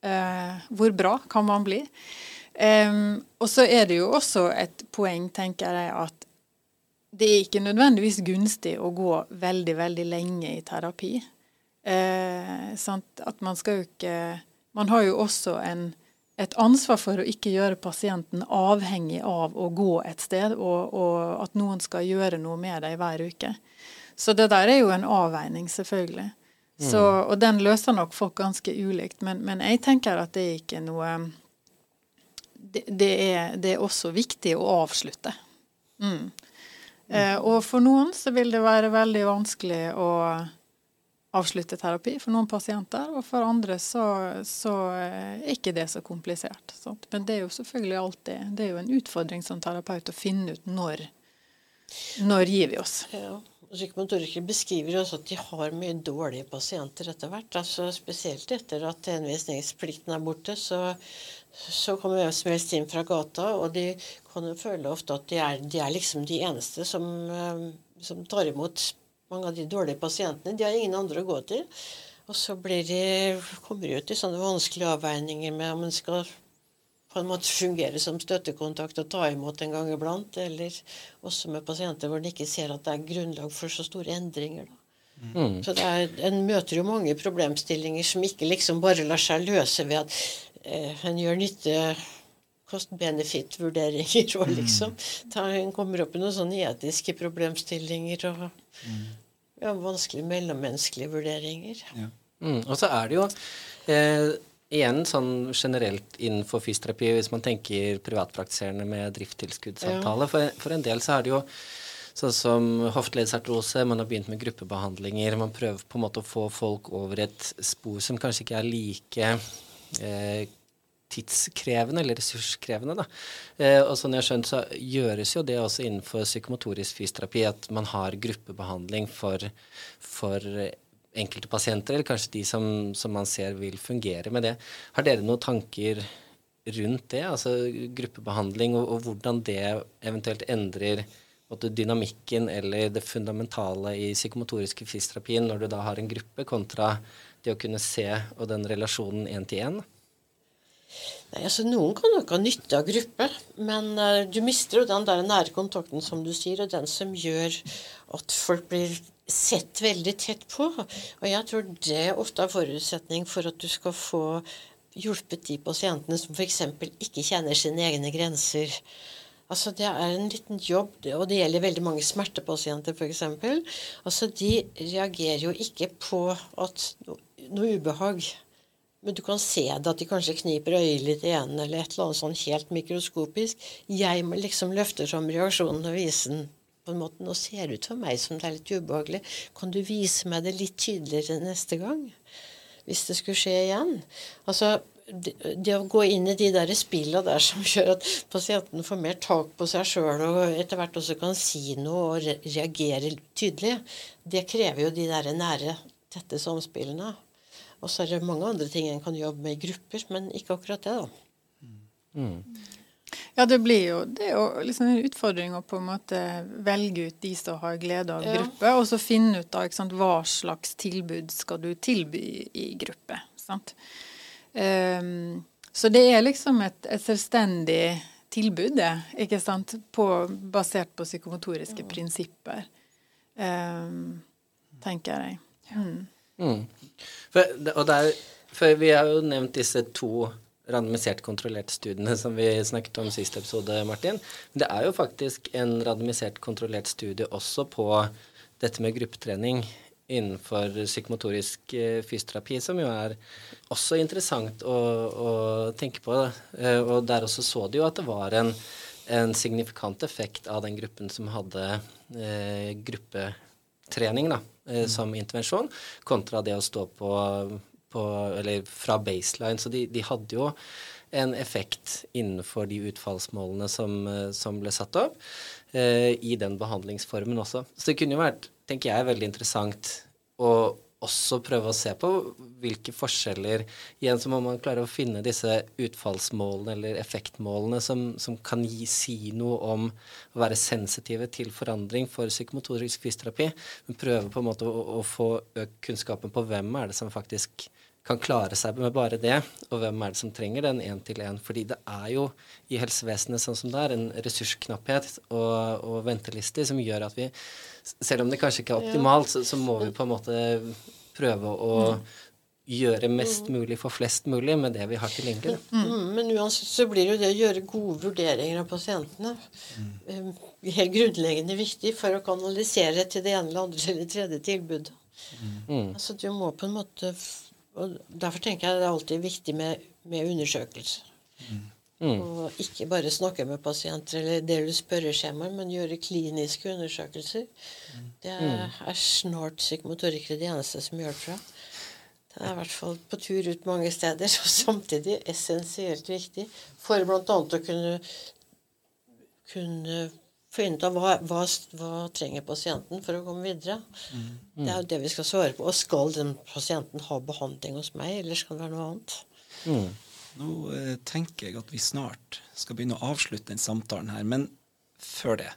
eh, hvor bra kan man bli? Um, og så er det jo også et poeng, tenker jeg, at det er ikke nødvendigvis gunstig å gå veldig, veldig lenge i terapi. Eh, at man skal jo ikke Man har jo også en et ansvar for å ikke gjøre pasienten avhengig av å gå et sted, og, og, at noen skal gjøre noe med deg hver uke. Så det der er jo en avveining, selvfølgelig. Så, mm. og den løser nok folk ganske ulikt, men, men, jeg tenker at det er ikke noe Det, det, er, det er, også viktig å avslutte. Mm. Eh, og for noen så vil det være veldig vanskelig å avslutte terapi for noen pasienter, og for andre så, så er ikke det så komplisert. Sant? Men det er jo selvfølgelig alltid det er jo en utfordring som terapeut å finne ut når, når gir vi oss. Ja. Psykomotorikere beskriver også at de har mye dårlige pasienter etter hvert. Altså spesielt etter at henvisningsplikten er borte, så, så kommer hvem som helst inn fra gata, og de kan jo føle ofte at de er, de er liksom de eneste som, eh, som tar imot mange av de dårlige pasientene. De har ingen andre å gå til. Og så de, kommer de ut i sånne vanskelige avveininger med om en skal på en måte fungere som støttekontakt og ta imot en gang iblant, eller også med pasienter hvor en ikke ser at det er grunnlag for så store endringer. Mm. Så er, En møter jo mange problemstillinger som ikke liksom bare lar seg løse ved at eh, en gjør nytte cost-benefit-vurderinger og liksom. Da kommer opp i noen sånne etiske problemstillinger og ja, vanskelige mellommenneskelige vurderinger. Ja. Mm, og så er det jo eh, igjen sånn generelt innenfor fysioterapi, hvis man tenker privatpraktiserende med driftstilskuddsavtale, for, for en del så er det jo Sånn som hofteleddsartrose, man har begynt med gruppebehandlinger. Man prøver på en måte å få folk over et spor som kanskje ikke er like eh, tidskrevende eller ressurskrevende. Da. Eh, og sånn jeg har skjønt, så gjøres jo det også innenfor psykomotorisk fysioterapi at man har gruppebehandling for, for enkelte pasienter, eller kanskje de som, som, man ser vil fungere med det. Har dere noen tanker rundt det, altså gruppebehandling, og, og hvordan det eventuelt endrer dynamikken eller det fundamentale i psykomotoriske fysioterapien når du da har en gruppe, kontra det å kunne se og den relasjonen én til én? Nei, altså Noen kan nok ha nytte av gruppe, men uh, du mister jo den der nære kontakten som du sier, og den som gjør at folk blir sett veldig tett på. Og jeg tror det ofte er forutsetning for at du skal få hjulpet de pasientene som f.eks. ikke kjenner sine egne grenser. Altså Det er en liten jobb, og det gjelder veldig mange smertepasienter f.eks. Altså De reagerer jo ikke på at noe ubehag. Men du kan se det at de kanskje kniper øyet litt igjen, eller et eller annet sånn helt mikroskopisk. Jeg liksom løfte fram reaksjonen og vise den på en måte. Nå ser det ut for meg som det er litt ubehagelig. Kan du vise meg det litt tydeligere neste gang? Hvis det skulle skje igjen. Altså, det å gå inn i de der spillene der som *laughs* gjør at pasienten får mer tak på seg sjøl og etter hvert også kan si noe og reagere tydelig, det krever jo de der nære, tette samspillene. Og så er det mange andre ting en kan jobbe med i grupper, men ikke akkurat det, da. Mm. Ja, det blir jo det er jo liksom en utfordring å på en måte velge ut de som har glede av ja. gruppe, og så finne ut da, sant, hva slags tilbud skal du tilby i gruppe. sant? Um, så det er liksom et, et, selvstendig tilbud, det, ikke sant, på, basert på psykomotoriske ja. prinsipper, um, tenker jeg. Mm. Mm. For, og der, for vi har jo nevnt disse to randomisert kontrollert studiene som vi snakket om sist episode, Martin. Men det er jo faktisk en randomisert kontrollert studie også på dette med gruppetrening innenfor psykomotorisk eh, fysioterapi, som jo er også interessant å, å tenke på. Eh, og der også så de jo at det var en, en signifikant effekt av den gruppen som hadde eh, gruppetrening da, eh, som intervensjon, kontra det å stå på, på Eller fra baseline. Så de, de, hadde jo en effekt innenfor de utfallsmålene som, eh, som ble satt opp, eh, i den behandlingsformen også. Så det kunne jo vært tenker jeg veldig interessant å også prøve å se på hvilke forskjeller Igjen så må man klare å finne disse utfallsmålene eller effektmålene som, som kan gi, si noe om å være sensitive til forandring for psykomotorisk fysioterapi. Men prøve på en måte å, å få økt kunnskapen på hvem er det som faktisk kan klare seg med bare det, og hvem er det som trenger den én-til-én. Fordi det er jo i helsevesenet sånn som det er, en ressursknapphet og, og ventelister som gjør at vi selv om det kanskje ikke er optimalt, så, så må vi på en måte prøve å gjøre mest mulig for flest mulig med det vi har tilgjengelig. Mm, men uansett så blir jo det å gjøre gode vurderinger av pasientene mm. helt grunnleggende viktig for å kanalisere til det ene eller andre eller tredje tilbudet. Mm. Altså du må på en måte og Derfor tenker jeg det er alltid viktig med, med undersøkelser. Mm. Mm. Og ikke bare snakke med pasienter eller dele spørreskjemaer, men gjøre kliniske undersøkelser. Mm. Det er, er snart psykomotorikere det eneste som gjør det fra. Det er i hvert fall på tur ut mange steder, *laughs* og samtidig essensielt viktig for bl.a. å kunne, kunne finne ut av hva, hva, hva, trenger pasienten for å komme videre. Mm. Det er jo det vi skal svare på. Og skal den pasienten ha behandling hos meg, eller skal det være noe annet? Mm. Nå eh, tenker jeg at vi snart skal begynne å avslutte den samtalen her. Men før det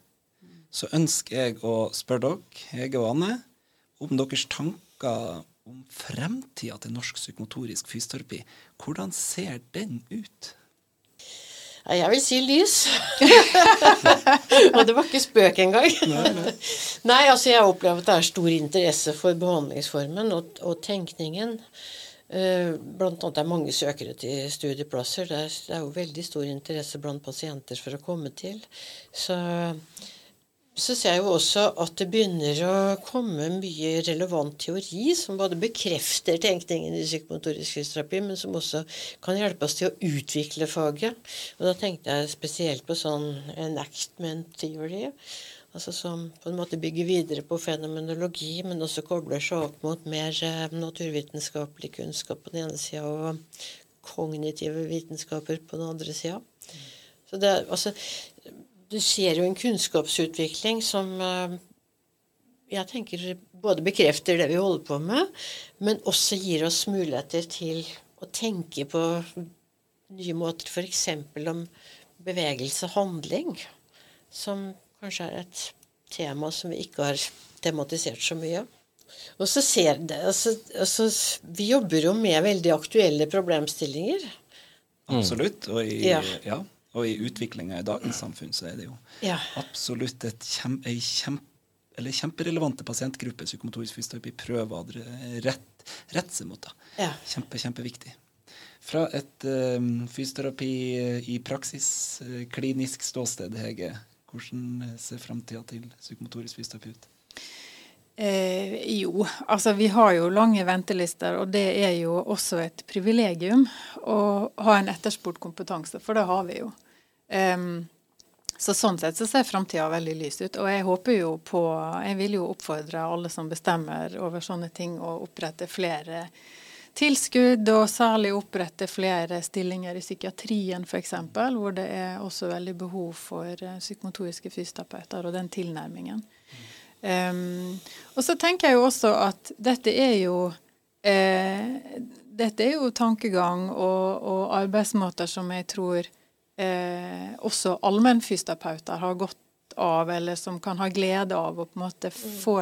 så ønsker jeg å spørre dere, Hege og Anne, om deres tanker om fremtida til norsk psykomotorisk fysioterapi. Hvordan ser den ut? Jeg vil si lys. *laughs* og det var ikke spøk engang. nei, nei. nei, altså jeg opplever at det er stor interesse for behandlingsformen og, og tenkningen. Eh, Blant annet det er mange søkere til studieplasser. Det er, det er jo veldig stor interesse blant pasienter for å komme til. Så, så ser jeg jo også at det begynner å komme mye relevant teori som både bekrefter tenkningen i psykomotorisk fysioterapi, men som også kan hjelpe oss til å utvikle faget. Og da tenkte jeg spesielt på sånn enactment theory. Altså som på en måte bygger videre på fenomenologi, men også kobler seg opp mot mer eh, naturvitenskapelig kunnskap på den ene sida og kognitive vitenskaper på den andre sida. Så altså, Du ser jo en kunnskapsutvikling som eh, jeg tenker både bekrefter det vi holder på med, men også gir oss muligheter til å tenke på nye måter, f.eks. om bevegelse, handling, som kanskje er et tema som vi ikke har tematisert så mye. Og så ser det, altså, altså, Vi jobber jo med veldig aktuelle problemstillinger. Absolutt. Og i, Ja. ja. og i utviklinga i dagens samfunn så er det jo Ja. absolutt et kjem, ei kjempe, eller kjemperelevante pasientgruppe psykomotorisk fysioterapi prøver å rett, rette seg mot. da. Ja. Kjempe, kjempeviktig. Fra et um, fysioterapi eh, i praksis, eh, klinisk ståsted, Hege, hvordan ser framtida til psykomotorisk fysioterapi ut? Eh, jo, altså vi har jo lange ventelister, og det er jo også et privilegium å ha en etterspurt kompetanse, for det har vi jo. Um, så sånn sett så ser framtida veldig lys ut. Og jeg håper jo på Jeg vil jo oppfordre alle som bestemmer over sånne ting, å opprette flere tilskudd, og særlig opprette flere stillinger i psykiatrien f.eks., hvor det er også veldig behov for eh, psykomotoriske fysioterapeuter og den tilnærmingen. Um, og så tenker jeg jo også at dette er jo eh, dette er jo tankegang og, og arbeidsmåter som jeg tror eh, også allmennfysioterapeuter har godt av, eller som kan ha glede av å på en måte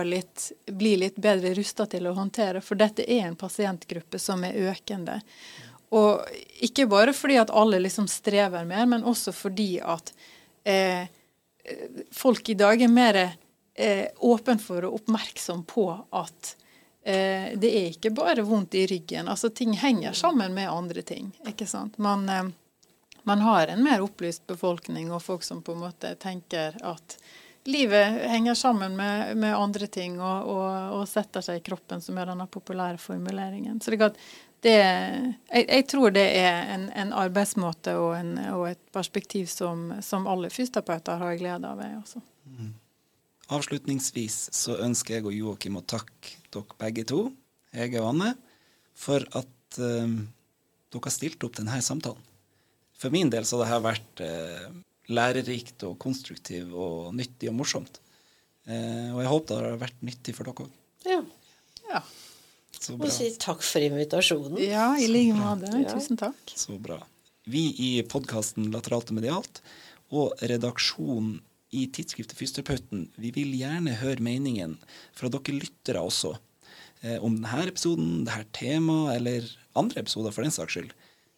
litt, bli litt bedre rusta til å håndtere. For dette er en pasientgruppe som er økende. Og ikke bare fordi at alle liksom strever mer, men også fordi at eh, folk i dag er mer eh, åpen for og oppmerksom på at eh, det er ikke bare vondt i ryggen. Altså ting henger sammen med andre ting. ikke sant? Man, eh, man har en mer opplyst befolkning og folk som på en måte tenker at livet henger sammen med, med andre ting og, og, og setter seg i kroppen, som er denne populære formuleringen. Så det, det, jeg, jeg tror det er en, en arbeidsmåte og, en, og et perspektiv som, som alle fysioterapeuter har glede av. Jeg, mm. Avslutningsvis så ønsker jeg og Joakim å takke dere begge to, Hege og Anne, for at um, dere har stilt opp denne samtalen. For min del så har dette vært eh, lærerikt og konstruktivt og nyttig og morsomt. Eh, og jeg håper det har vært nyttig for dere òg. ja. Ja. Så bra. Og si takk for invitasjonen. ja, i like måte. Ja. Tusen takk. Så bra. Vi i podkasten Lateralt og medialt og redaksjonen i tidsskriftet Fysioterapeuten, vi vil gjerne høre meningen fra dere lyttere også eh, om denne episoden, dette temaet eller andre episoder for den saks skyld.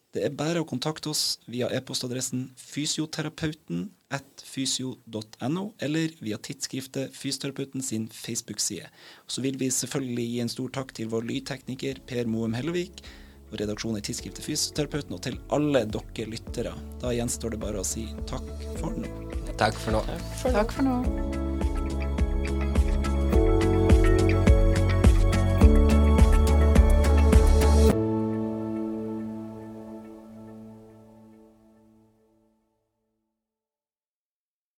Det er bare å kontakte oss via e-postadressen fysioterapeuten at fysio.no, eller via tidsskriftet Fysioterapeuten sin Facebook-side. Så vil vi selvfølgelig gi en stor takk til vår lydtekniker Per Moum Hellevik, og redaksjonen i tidsskriftet Fysioterapeuten, og til alle dere lyttere. Da gjenstår det bare å si takk for nå. Takk for nå. Takk for nå. Takk for nå.